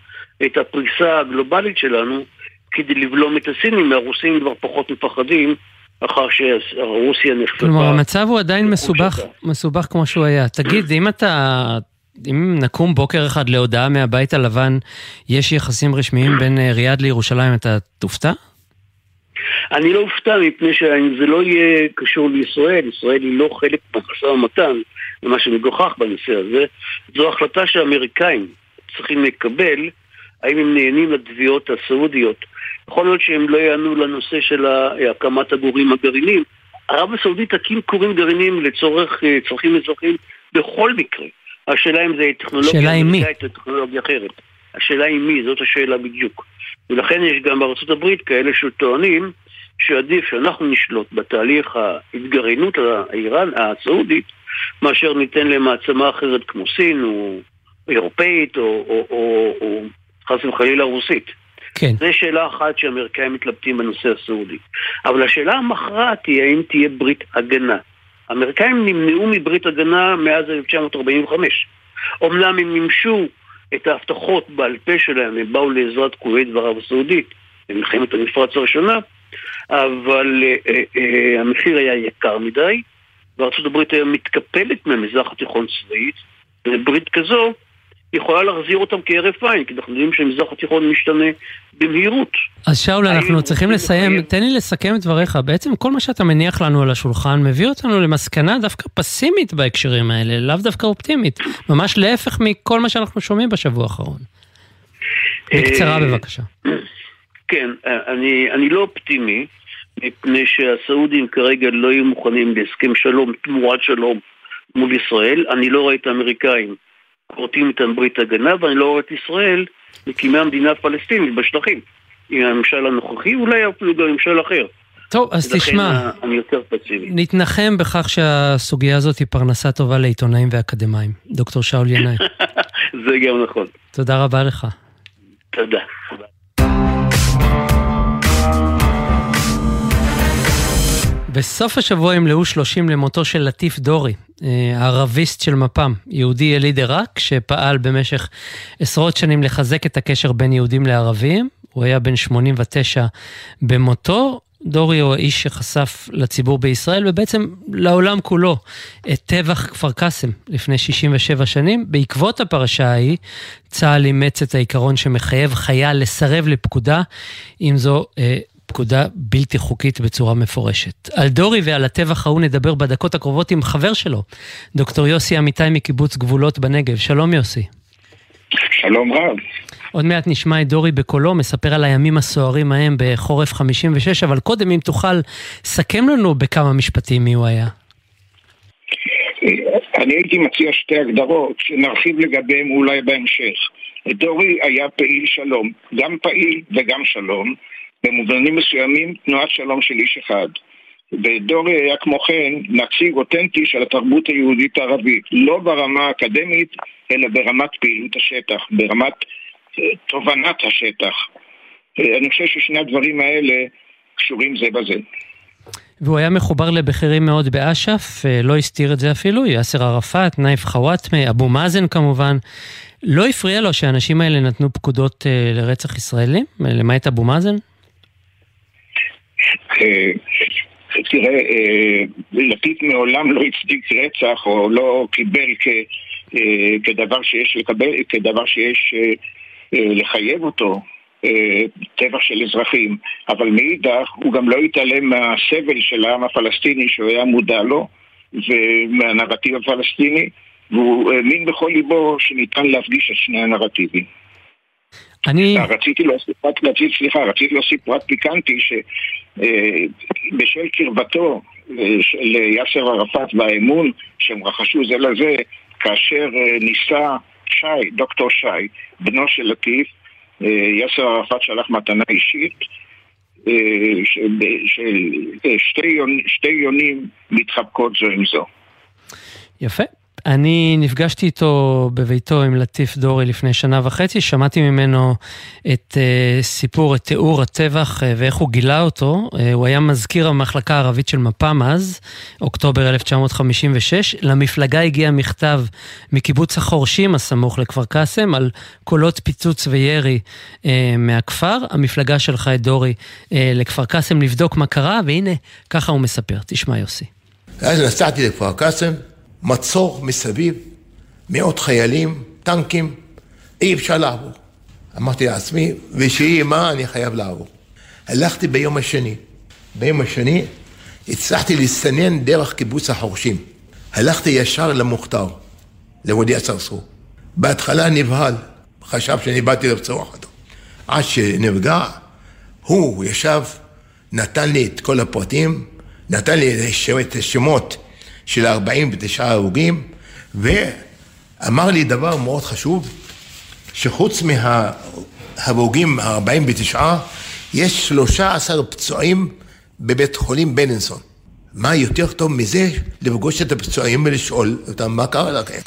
את הפריסה הגלובלית שלנו כדי לבלום את הסינים, הרוסים כבר פחות מפחדים אחר שרוסיה נחשפה. כלומר, המצב הוא עדיין מסובך, מסובך כמו שהוא היה. תגיד, אם אתה... אם נקום בוקר אחד להודעה מהבית הלבן, יש יחסים רשמיים בין אה, ריאד לירושלים, אתה תופתע? אני לא אופתע מפני שאם זה לא יהיה קשור לישראל, ישראל היא לא חלק מהמשא ומתן, ומה שמגוחך בנושא הזה, זו החלטה שהאמריקאים צריכים לקבל, האם הם נהנים לתביעות הסעודיות. יכול להיות שהם לא יענו לנושא של הקמת הגורים הגרעינים. ערב הסעודית תקים כורים גרעינים לצורך אה, צרכים אזרחיים בכל מקרה. השאלה אם זה טכנולוגיה אמריקאית או טכנולוגיה אחרת. השאלה היא מי, זאת השאלה בדיוק. ולכן יש גם בארצות הברית כאלה שטוענים שעדיף שאנחנו נשלוט בתהליך ההתגרענות האיראן, הסעודית, מאשר ניתן למעצמה אחרת כמו סין או אירופאית או, או, או, או חס וחלילה רוסית. כן. זו שאלה אחת שהאמריקאים מתלבטים בנושא הסעודי. אבל השאלה המכרעת היא האם תהיה ברית הגנה. האמריקאים נמנעו מברית הגנה מאז 1945. אמנם הם מימשו את ההבטחות בעל פה שלהם, הם באו לעזרת כווית וערב הסעודית במלחמת המפרץ הראשונה, אבל אה, אה, אה, המחיר היה יקר מדי, וארצות הברית היום מתקפלת מהמזרח התיכון צבאית, וברית כזו יכולה להחזיר אותם כהרף עין, כי אנחנו יודעים שהמזרח התיכון משתנה במהירות. אז שאול, אנחנו צריכים לסיים, לחיים. תן לי לסכם את דבריך. בעצם כל מה שאתה מניח לנו על השולחן מביא אותנו למסקנה דווקא פסימית בהקשרים האלה, לאו דווקא אופטימית. ממש להפך מכל מה שאנחנו שומעים בשבוע האחרון. בקצרה אה, בבקשה. כן, אני, אני לא אופטימי, מפני שהסעודים כרגע לא יהיו מוכנים להסכם שלום תמורת שלום מול ישראל. אני לא רואה את האמריקאים כורתים איתם ברית הגנה, ואני לא רואה את ישראל מקימי המדינה הפלסטינית בשטחים. עם הממשל הנוכחי, אולי אפילו גם ממשל אחר. טוב, אז תשמע. נתנחם בכך שהסוגיה הזאת היא פרנסה טובה לעיתונאים ואקדמאים. דוקטור שאול ינאי. זה גם נכון. תודה רבה לך. תודה. בסוף השבוע ימלאו 30 למותו של לטיף דורי, הערביסט של מפ"ם, יהודי יליד עיראק, שפעל במשך עשרות שנים לחזק את הקשר בין יהודים לערבים. הוא היה בן 89 במותו. דורי הוא האיש שחשף לציבור בישראל ובעצם לעולם כולו את טבח כפר קאסם לפני 67 שנים. בעקבות הפרשה ההיא, צה"ל אימץ את העיקרון שמחייב חייל לסרב לפקודה, אם זו אה, פקודה בלתי חוקית בצורה מפורשת. על דורי ועל הטבח ההוא נדבר בדקות הקרובות עם חבר שלו, דוקטור יוסי אמיתי מקיבוץ גבולות בנגב. שלום יוסי. שלום רב. עוד מעט נשמע את דורי בקולו, מספר על הימים הסוערים ההם בחורף 56, אבל קודם אם תוכל, סכם לנו בכמה משפטים מי הוא היה. אני הייתי מציע שתי הגדרות שנרחיב לגביהם אולי בהמשך. דורי היה פעיל שלום, גם פעיל וגם שלום, במובנים מסוימים תנועת שלום של איש אחד. ודורי היה כמו כן נציג אותנטי של התרבות היהודית הערבית, לא ברמה האקדמית, אלא ברמת פעילות השטח, ברמת uh, תובנת השטח. Uh, אני חושב ששני הדברים האלה קשורים זה בזה. והוא היה מחובר לבכירים מאוד באש"ף, אה, לא הסתיר את זה אפילו, יאסר ערפאת, נייף חוואטמה, אבו מאזן כמובן. לא הפריע לו שהאנשים האלה נתנו פקודות לרצח ישראלים, למעט אבו מאזן? אה, תראה, אה, לפיד מעולם לא הצדיק רצח או לא קיבל כ, אה, כדבר שיש לקבל, כדבר שיש לחייב אותו. טבח של אזרחים, אבל מאידך הוא גם לא התעלם מהסבל של העם הפלסטיני שהוא היה מודע לו ומהנרטיב הפלסטיני והוא האמין בכל ליבו שניתן להפגיש את שני הנרטיבים. אני... רציתי להוסיף סליחה, רציתי להוסיף פרט פיקנטי שבשל אה, קרבתו אה, של יאסר ערפאת והאמון שהם רכשו זה לזה כאשר אה, ניסה שי, דוקטור שי, בנו של לטיף, יאסר ערפאת שלח מתנה אישית של שתי, יונים מתחבקות זו עם זו. יפה. אני נפגשתי איתו בביתו עם לטיף דורי לפני שנה וחצי, שמעתי ממנו את uh, סיפור, את תיאור הטבח uh, ואיך הוא גילה אותו. Uh, הוא היה מזכיר המחלקה הערבית של מפ"ם אז, אוקטובר 1956. למפלגה הגיע מכתב מקיבוץ החורשים הסמוך לכפר קאסם על קולות פיצוץ וירי uh, מהכפר. המפלגה שלחה את דורי uh, לכפר קאסם לבדוק מה קרה, והנה, ככה הוא מספר. תשמע יוסי. אז נסעתי לכפר קאסם, מצור מסביב, מאות חיילים, טנקים, אי אפשר לעבור. אמרתי לעצמי, ושיהיה מה, אני חייב לעבור. הלכתי ביום השני. ביום השני הצלחתי להסתנן דרך קיבוץ החורשים. הלכתי ישר למוכתר, לוודיה צרצור. בהתחלה נבהל, חשב שאני באתי לרצוח אותו. עד שנפגע, הוא ישב, נתן לי את כל הפרטים, נתן לי את השמות של 49 הרוגים, ואמר לי דבר מאוד חשוב, שחוץ מההרוגים ה-49, יש 13 פצועים בבית חולים בלינסון. מה יותר טוב מזה לפגוש את הפצועים ולשאול אותם מה קרה לכם?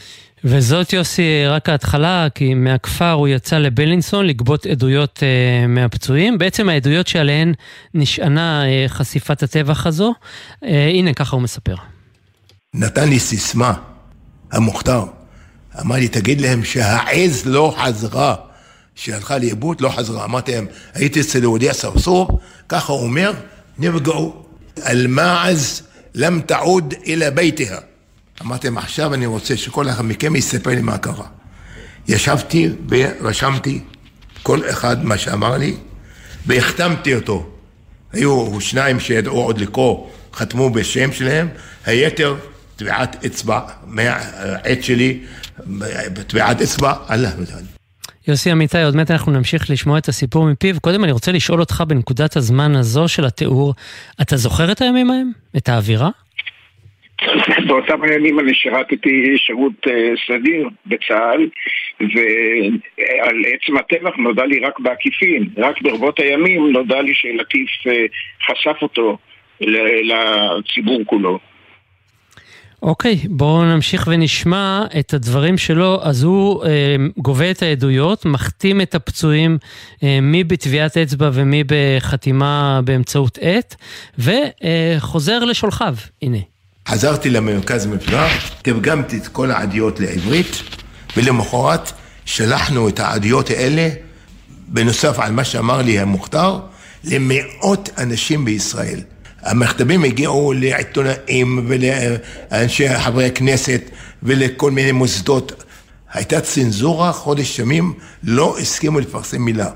וזאת יוסי רק ההתחלה, כי מהכפר הוא יצא לבלינסון לגבות עדויות uh, מהפצועים, בעצם העדויות שעליהן נשענה uh, חשיפת הטבח הזו. Uh, הנה, ככה הוא מספר. נתן לי סיסמה, המוכתר. אמר לי, תגיד להם שהעז לא חזרה, שהלכה לאיבוד, לא חזרה. אמרתי להם, הייתי אצל יהודי סרסור, ככה הוא אומר, נפגעו. אל-מעז לם תעוד אלא ביתיה. אמרתי להם, עכשיו אני רוצה שכל אחד מכם יספר לי מה קרה. ישבתי ורשמתי כל אחד מה שאמר לי, והחתמתי אותו. היו שניים שידעו עוד לקרוא, חתמו בשם שלהם, היתר טביעת אצבע מהעט שלי, טביעת אצבע, אללה מדעני. יוסי אמיתי, עוד מעט אנחנו נמשיך לשמוע את הסיפור מפיו. קודם אני רוצה לשאול אותך בנקודת הזמן הזו של התיאור, אתה זוכר את הימים ההם? את האווירה? באותם הימים אני שירתתי שירות סדיר בצה"ל ועל עצם הטבח נודע לי רק בעקיפין, רק ברבות הימים נודע לי שלטיף חשף אותו לציבור כולו. אוקיי, okay, בואו נמשיך ונשמע את הדברים שלו. אז הוא אה, גובה את העדויות, מחתים את הפצועים, אה, מי בטביעת אצבע ומי בחתימה באמצעות עט, וחוזר אה, לשולחיו. הנה. חזרתי למרכז מפלגה, תרגמתי את כל העדויות לעברית, ולמחרת שלחנו את העדויות האלה, בנוסף על מה שאמר לי המוכתר, למאות אנשים בישראל. המכתבים הגיעו לעיתונאים ולאנשי חברי הכנסת ולכל מיני מוסדות. הייתה צנזורה, חודש ימים לא הסכימו לפרסם מילה.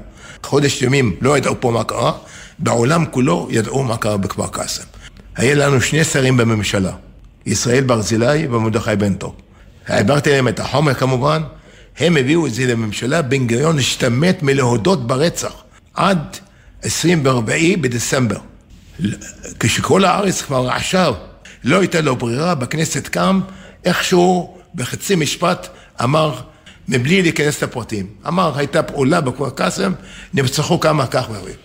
חודש ימים לא ידעו פה מה קרה, בעולם כולו ידעו מה קרה בכפר קאסם. היה לנו שני שרים בממשלה, ישראל ברזילי ומרדכי בנטו. העברתי להם את החומר כמובן, הם הביאו את זה לממשלה, בן גוריון השתמט מלהודות ברצח עד 24 בדצמבר. כשכל הארץ כבר עכשיו לא הייתה לו ברירה, בכנסת קם, איכשהו בחצי משפט אמר, מבלי להיכנס לפרטים, אמר, הייתה פעולה בכפר קאסם, נרצחו כמה כך דברים.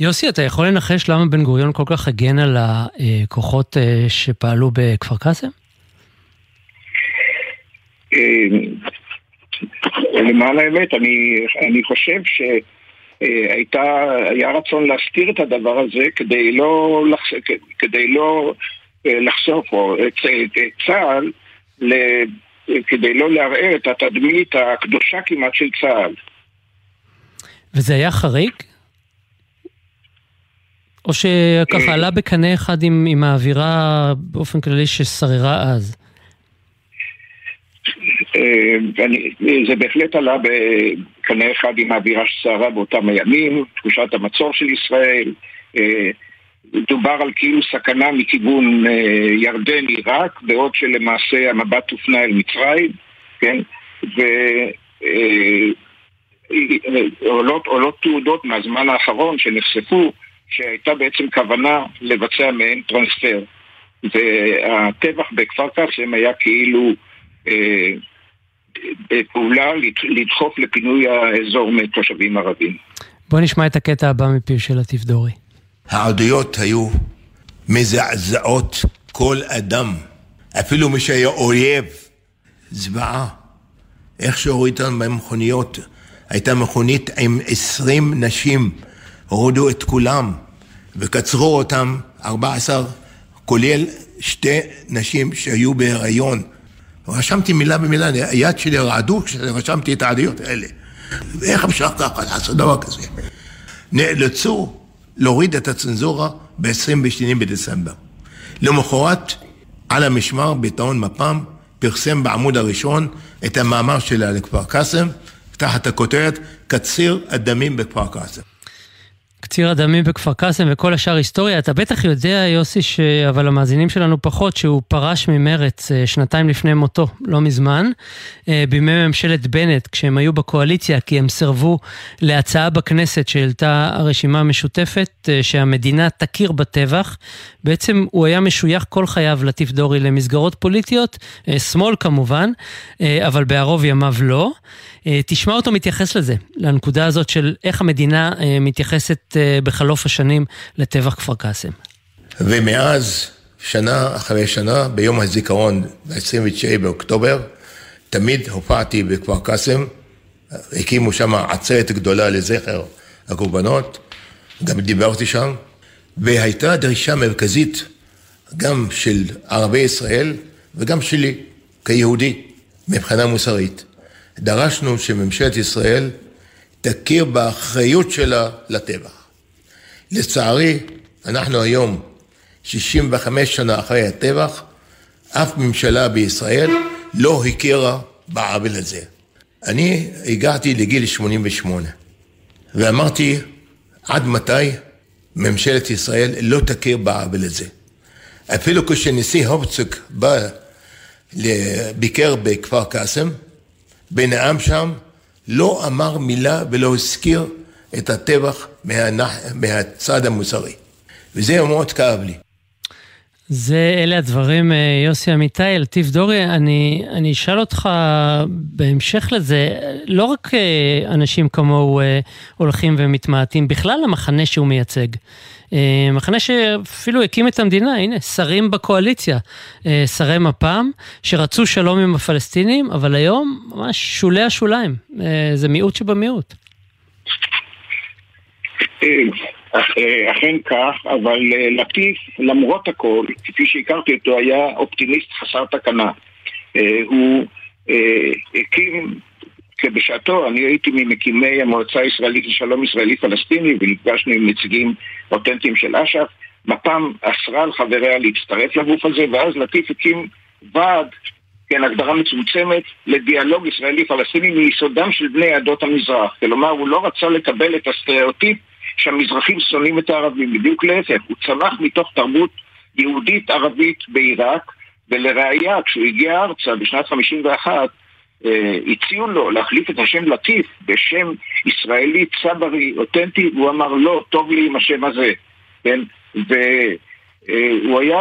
יוסי, אתה יכול לנחש למה בן גוריון כל כך הגן על הכוחות שפעלו בכפר קאסם? למען האמת, אני, אני חושב שהייתה, היה רצון להסתיר את הדבר הזה כדי לא, לחש, כדי לא לחשוף את, את צה"ל, כדי לא לערער את התדמית הקדושה כמעט של צה"ל. וזה היה חריג? או שככה עלה בקנה אחד עם, עם האווירה באופן כללי ששררה אז? זה בהחלט עלה בקנה אחד עם האווירה ששררה באותם הימים, תחושת המצור של ישראל. דובר על כאילו סכנה מכיוון ירדן-עיראק, בעוד שלמעשה המבט הופנה אל מצרים, כן? ועולות תעודות מהזמן האחרון שנחשפו שהייתה בעצם כוונה לבצע מעין טרנספר. והטבח בכפר קאסם היה כאילו אה, פעולה לדחוף לפינוי האזור מתושבים ערבים. בוא נשמע את הקטע הבא מפיו של עטיף דורי. העדויות היו מזעזעות כל אדם, אפילו מי שהיה אויב זוועה. איך שהורידו אותם במכוניות, הייתה מכונית עם עשרים נשים, הורידו את כולם וקצרו אותם, ארבע עשר, כולל שתי נשים שהיו בהיריון. רשמתי מילה במילה, היד שלי רעדו כשרשמתי את העדויות האלה. ואיך אפשר ככה לעשות דבר כזה? נאלצו להוריד את הצנזורה ב-22 בדצמבר. למחרת, על המשמר, בעיתון מפ"ם, פרסם בעמוד הראשון את המאמר שלה לכפר קאסם, תחת הכותרת קציר הדמים בכפר קאסם. קציר הדמים בכפר קאסם וכל השאר היסטוריה. אתה בטח יודע, יוסי, ש... אבל המאזינים שלנו פחות, שהוא פרש ממרץ אה, שנתיים לפני מותו, לא מזמן, אה, בימי ממשלת בנט, כשהם היו בקואליציה, כי הם סירבו להצעה בכנסת שהעלתה הרשימה המשותפת, אה, שהמדינה תכיר בטבח. בעצם הוא היה משוייך כל חייו, לטיף דורי, למסגרות פוליטיות, שמאל כמובן, אבל בערוב ימיו לא. תשמע אותו מתייחס לזה, לנקודה הזאת של איך המדינה מתייחסת בחלוף השנים לטבח כפר קאסם. ומאז, שנה אחרי שנה, ביום הזיכרון, ב-29 באוקטובר, תמיד הופעתי בכפר קאסם, הקימו שם עצרת גדולה לזכר הקורבנות, גם דיברתי שם, והייתה דרישה מרכזית גם של ערבי ישראל וגם שלי, כיהודי, מבחינה מוסרית. דרשנו שממשלת ישראל תכיר באחריות שלה לטבח. לצערי, אנחנו היום, 65 שנה אחרי הטבח, אף ממשלה בישראל לא הכירה בעוול הזה. אני הגעתי לגיל 88 ואמרתי, עד מתי ממשלת ישראל לא תכיר בעוול הזה? אפילו כשנשיא הופצוק בא, ביקר בכפר קאסם, בנאם שם, לא אמר מילה ולא הזכיר את הטבח מהנח... מהצד המוסרי. וזה מאוד כאב לי. זה, אלה הדברים, אה, יוסי אמיתי, אלטיף דורי, אני, אני אשאל אותך בהמשך לזה, לא רק אה, אנשים כמוהו אה, הולכים ומתמעטים, בכלל המחנה שהוא מייצג. מחנה שאפילו הקים את המדינה, הנה, שרים בקואליציה, שרי מפ"ם, שרצו שלום עם הפלסטינים, אבל היום ממש שולי השוליים, זה מיעוט שבמיעוט. אה, אכן כך, אבל אה, לטיף, למרות הכל, כפי שהכרתי אותו, היה אופטימיסט חסר תקנה. אה, הוא הקים, בשעתו, אני הייתי ממקימי המועצה הישראלית לשלום ישראלי פלסטיני ונפגשנו עם נציגים אותנטיים של אש"ף. מפ"ם אסרה על חבריה להצטרף לגוף הזה, ואז לטיף הקים ועד, כן, הגדרה מצומצמת, לדיאלוג ישראלי-פלסטיני מיסודם של בני עדות המזרח. כלומר, הוא לא רצה לקבל את הסטריאוטיפ שהמזרחים שונאים את הערבים, בדיוק להפך, הוא צמח מתוך תרבות יהודית ערבית בעיראק, ולראיה, כשהוא הגיע ארצה בשנת 51, אה, הציעו לו להחליף את השם לטיף בשם ישראלי צברי אותנטי, והוא אמר לא, טוב לי עם השם הזה, כן? והוא אה, היה,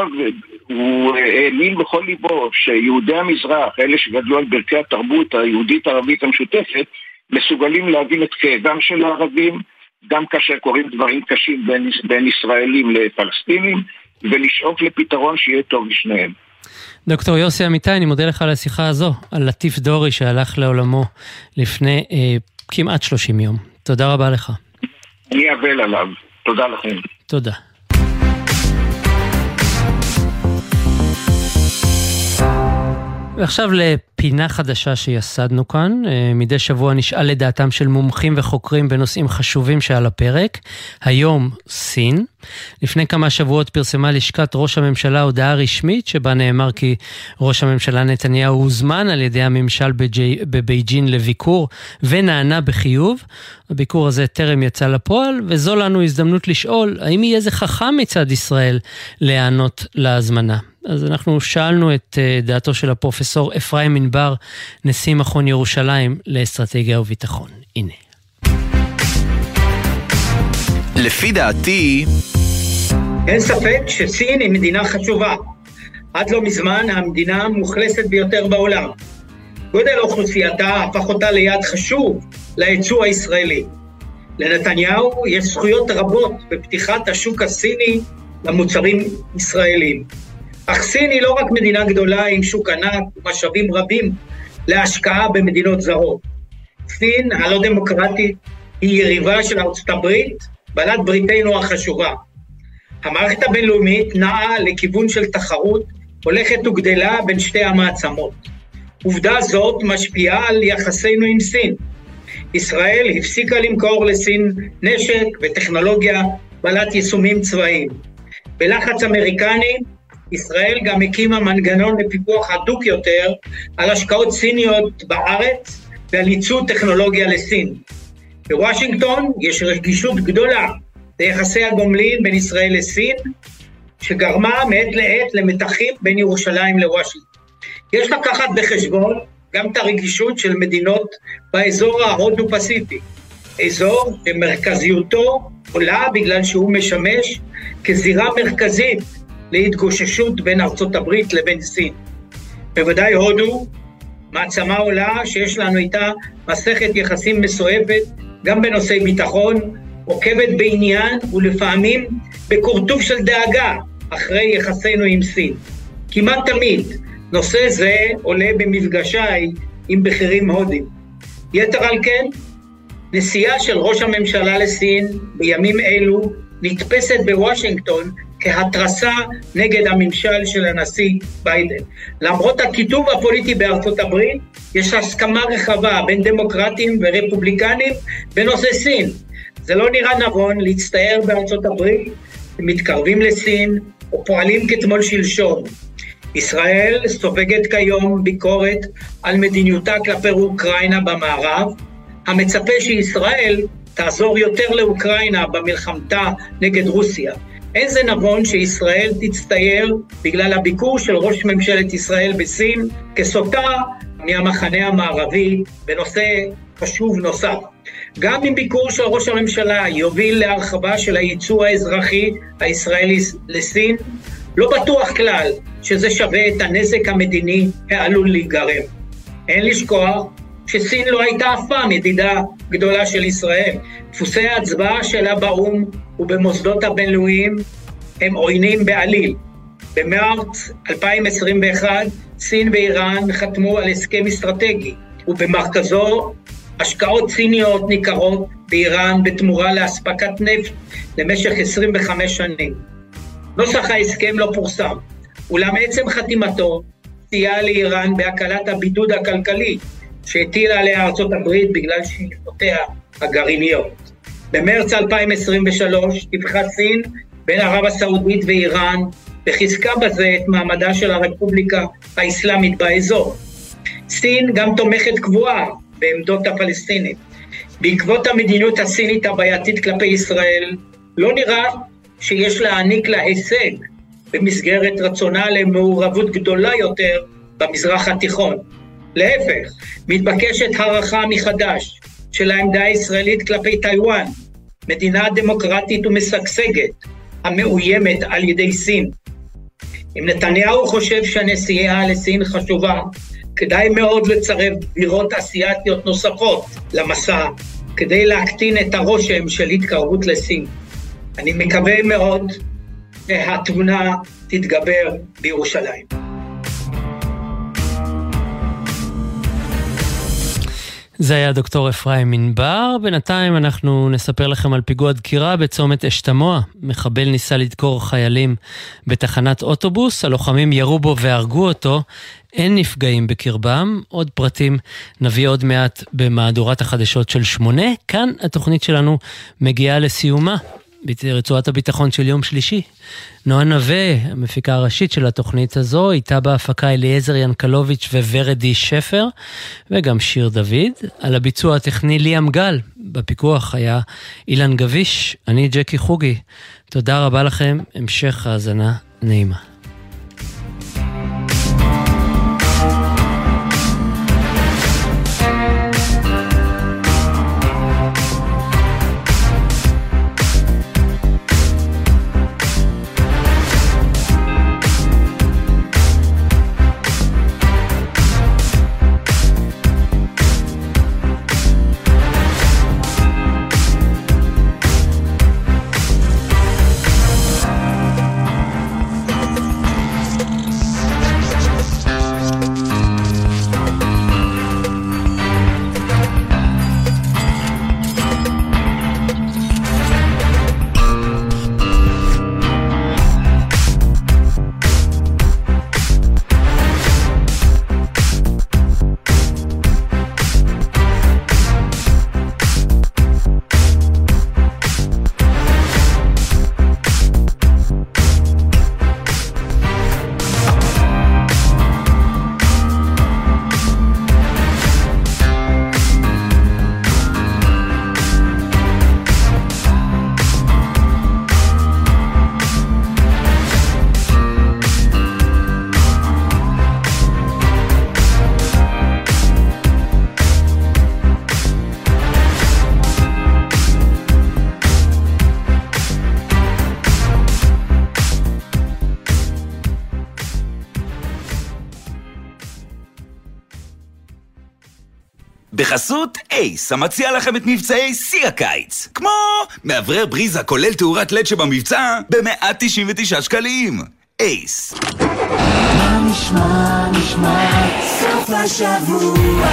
הוא האמין בכל ליבו שיהודי המזרח, אלה שגדלו על ברכי התרבות היהודית-ערבית המשותפת, מסוגלים להבין את כאבם של הערבים, גם כאשר קורים דברים קשים בין, בין ישראלים לפלסטינים, ולשאוף לפתרון שיהיה טוב לשניהם. דוקטור יוסי אמיתי, אני מודה לך על השיחה הזו, על לטיף דורי שהלך לעולמו לפני אה, כמעט 30 יום. תודה רבה לך. אני אבל עליו. תודה לכם. תודה. ועכשיו לפינה חדשה שיסדנו כאן. אה, מדי שבוע נשאל לדעתם של מומחים וחוקרים בנושאים חשובים שעל הפרק. היום, סין. לפני כמה שבועות פרסמה לשכת ראש הממשלה הודעה רשמית שבה נאמר כי ראש הממשלה נתניהו הוזמן על ידי הממשל בג'י, בבייג'ין לביקור ונענה בחיוב. הביקור הזה טרם יצא לפועל, וזו לנו הזדמנות לשאול האם יהיה זה חכם מצד ישראל להיענות להזמנה. אז אנחנו שאלנו את אה, דעתו של הפרופסור אפרים ענבר, נשיא מכון ירושלים לאסטרטגיה וביטחון. הנה. לפי דעתי... אין ספק שסין היא מדינה חשובה. עד לא מזמן המדינה המאוכלסת ביותר בעולם. גודל אוכלוסייתה הפך אותה ליעד חשוב ליצוא הישראלי. לנתניהו יש זכויות רבות בפתיחת השוק הסיני למוצרים ישראלים. אך סין היא לא רק מדינה גדולה עם שוק ענק ומשאבים רבים להשקעה במדינות זרות. סין הלא דמוקרטית היא יריבה של ארצות הברית, בעלת בריתנו החשובה. המערכת הבינלאומית נעה לכיוון של תחרות הולכת וגדלה בין שתי המעצמות. עובדה זאת משפיעה על יחסינו עם סין. ישראל הפסיקה למכור לסין נשק וטכנולוגיה בעלת יישומים צבאיים. בלחץ אמריקני, ישראל גם הקימה מנגנון לפיקוח הדוק יותר על השקעות סיניות בארץ ועל ייצוא טכנולוגיה לסין. בוושינגטון יש רגישות גדולה ליחסי הגומלין בין ישראל לסין, שגרמה מעת לעת למתחים בין ירושלים לוושינגטון. יש לקחת בחשבון גם את הרגישות של מדינות באזור ההודו-פסיפי, אזור שמרכזיותו עולה בגלל שהוא משמש כזירה מרכזית להתגוששות בין ארצות הברית לבין סין. בוודאי הודו, מעצמה עולה שיש לנו איתה מסכת יחסים מסואבת, גם בנושאי ביטחון, עוקבת בעניין ולפעמים בכורטוב של דאגה אחרי יחסינו עם סין. כמעט תמיד נושא זה עולה במפגשיי עם בכירים הודים. יתר על כן, נסיעה של ראש הממשלה לסין בימים אלו נתפסת בוושינגטון כהתרסה נגד הממשל של הנשיא ביידן. למרות הכיתוב הפוליטי בארצות הברית, יש הסכמה רחבה בין דמוקרטים ורפובליקנים בנושא סין. זה לא נראה נבון להצטער בארצות הברית, מתקרבים לסין או פועלים כתמול שלשום. ישראל סופגת כיום ביקורת על מדיניותה כלפי אוקראינה במערב, המצפה שישראל תעזור יותר לאוקראינה במלחמתה נגד רוסיה. אין זה נבון שישראל תצטייר בגלל הביקור של ראש ממשלת ישראל בסין כסוטה מהמחנה המערבי בנושא חשוב נוסף. גם אם ביקור של ראש הממשלה יוביל להרחבה של הייצוא האזרחי הישראלי לסין, לא בטוח כלל שזה שווה את הנזק המדיני העלול להיגרם. אין לשכוח שסין לא הייתה אף פעם ידידה גדולה של ישראל. דפוסי ההצבעה שלה באו"ם ובמוסדות הבינלאומיים הם עוינים בעליל. במרץ 2021 סין ואיראן חתמו על הסכם אסטרטגי, ובמרכזו השקעות סיניות ניכרות באיראן בתמורה לאספקת נפט למשך 25 שנים. נוסח ההסכם לא פורסם, אולם עצם חתימתו סייע לאיראן בהקלת הבידוד הכלכלי שהטילה עליה ארצות הברית בגלל שאיפותיה הגרעיניות. במרץ 2023 טיפחה סין בין ערב הסעודית ואיראן וחיזקה בזה את מעמדה של הרפובליקה האסלאמית באזור. סין גם תומכת קבועה בעמדות הפלסטינים. בעקבות המדיניות הסינית הבעייתית כלפי ישראל, לא נראה שיש להעניק לה הישג במסגרת רצונה למעורבות גדולה יותר במזרח התיכון. להפך, מתבקשת הערכה מחדש של העמדה הישראלית כלפי טיוואן, מדינה דמוקרטית ומשגשגת, המאוימת על ידי סין. אם נתניהו חושב שהנסיעה לסין חשובה, כדאי מאוד לצרף בירות אסיאתיות נוספות למסע, כדי להקטין את הרושם של התקרבות לסין. אני מקווה מאוד שהתמונה תתגבר בירושלים. זה היה דוקטור אפרים ענבר. בינתיים אנחנו נספר לכם על פיגוע דקירה בצומת אשתמוע. מחבל ניסה לדקור חיילים בתחנת אוטובוס, הלוחמים ירו בו והרגו אותו. אין נפגעים בקרבם. עוד פרטים נביא עוד מעט במהדורת החדשות של שמונה. כאן התוכנית שלנו מגיעה לסיומה. ברצועת הביטחון של יום שלישי. נועה נווה, המפיקה הראשית של התוכנית הזו, איתה בהפקה אליעזר ינקלוביץ' וורדי שפר, וגם שיר דוד. על הביצוע הטכני ליאם גל, בפיקוח היה אילן גביש, אני ג'קי חוגי. תודה רבה לכם, המשך האזנה נעימה. בחסות אייס, המציע לכם את מבצעי שיא הקיץ. כמו מאוורר בריזה כולל תאורת לד שבמבצע ב-199 שקלים. אייס. מה נשמע, נשמע, סוף השבוע,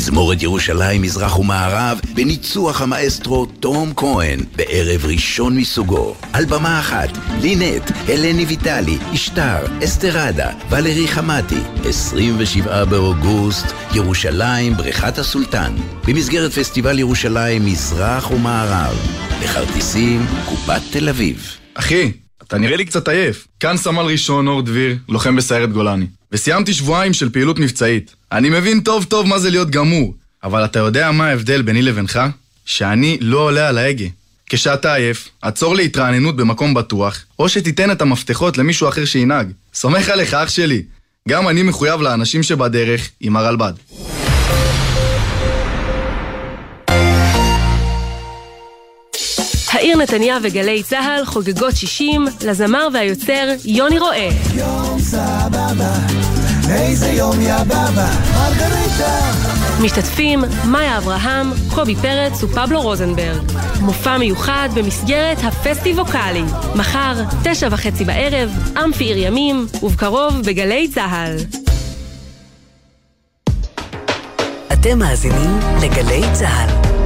תזמורת ירושלים מזרח ומערב בניצוח המאסטרו תום כהן בערב ראשון מסוגו. על במה אחת, לינט, הלני ויטלי, אשתר, אסתרדה, ולרי חמתי, 27 באוגוסט, ירושלים, בריכת הסולטן, במסגרת פסטיבל ירושלים מזרח ומערב. לכרטיסים, קופת תל אביב. אחי, אתה נראה לי קצת עייף. כאן סמל ראשון אור דביר, לוחם בסיירת גולני. וסיימתי שבועיים של פעילות מבצעית. אני מבין טוב טוב מה זה להיות גמור, אבל אתה יודע מה ההבדל ביני לבינך? שאני לא עולה על ההגה. כשאתה עייף, עצור להתרעננות במקום בטוח, או שתיתן את המפתחות למישהו אחר שינהג. סומך עליך, אח שלי. גם אני מחויב לאנשים שבדרך עם הרלב"ד. העיר נתניה וגלי צה"ל חוגגות 60 לזמר והיוצר יוני רואה. יום סבבה, איזה יום יא בבא, מרגריטה. משתתפים מאיה אברהם, קובי פרץ ופבלו רוזנברג. מופע מיוחד במסגרת הפסטיבוקלי. מחר, תשע וחצי בערב, אמפי עיר ימים, ובקרוב בגלי צה"ל. אתם מאזינים לגלי צה"ל.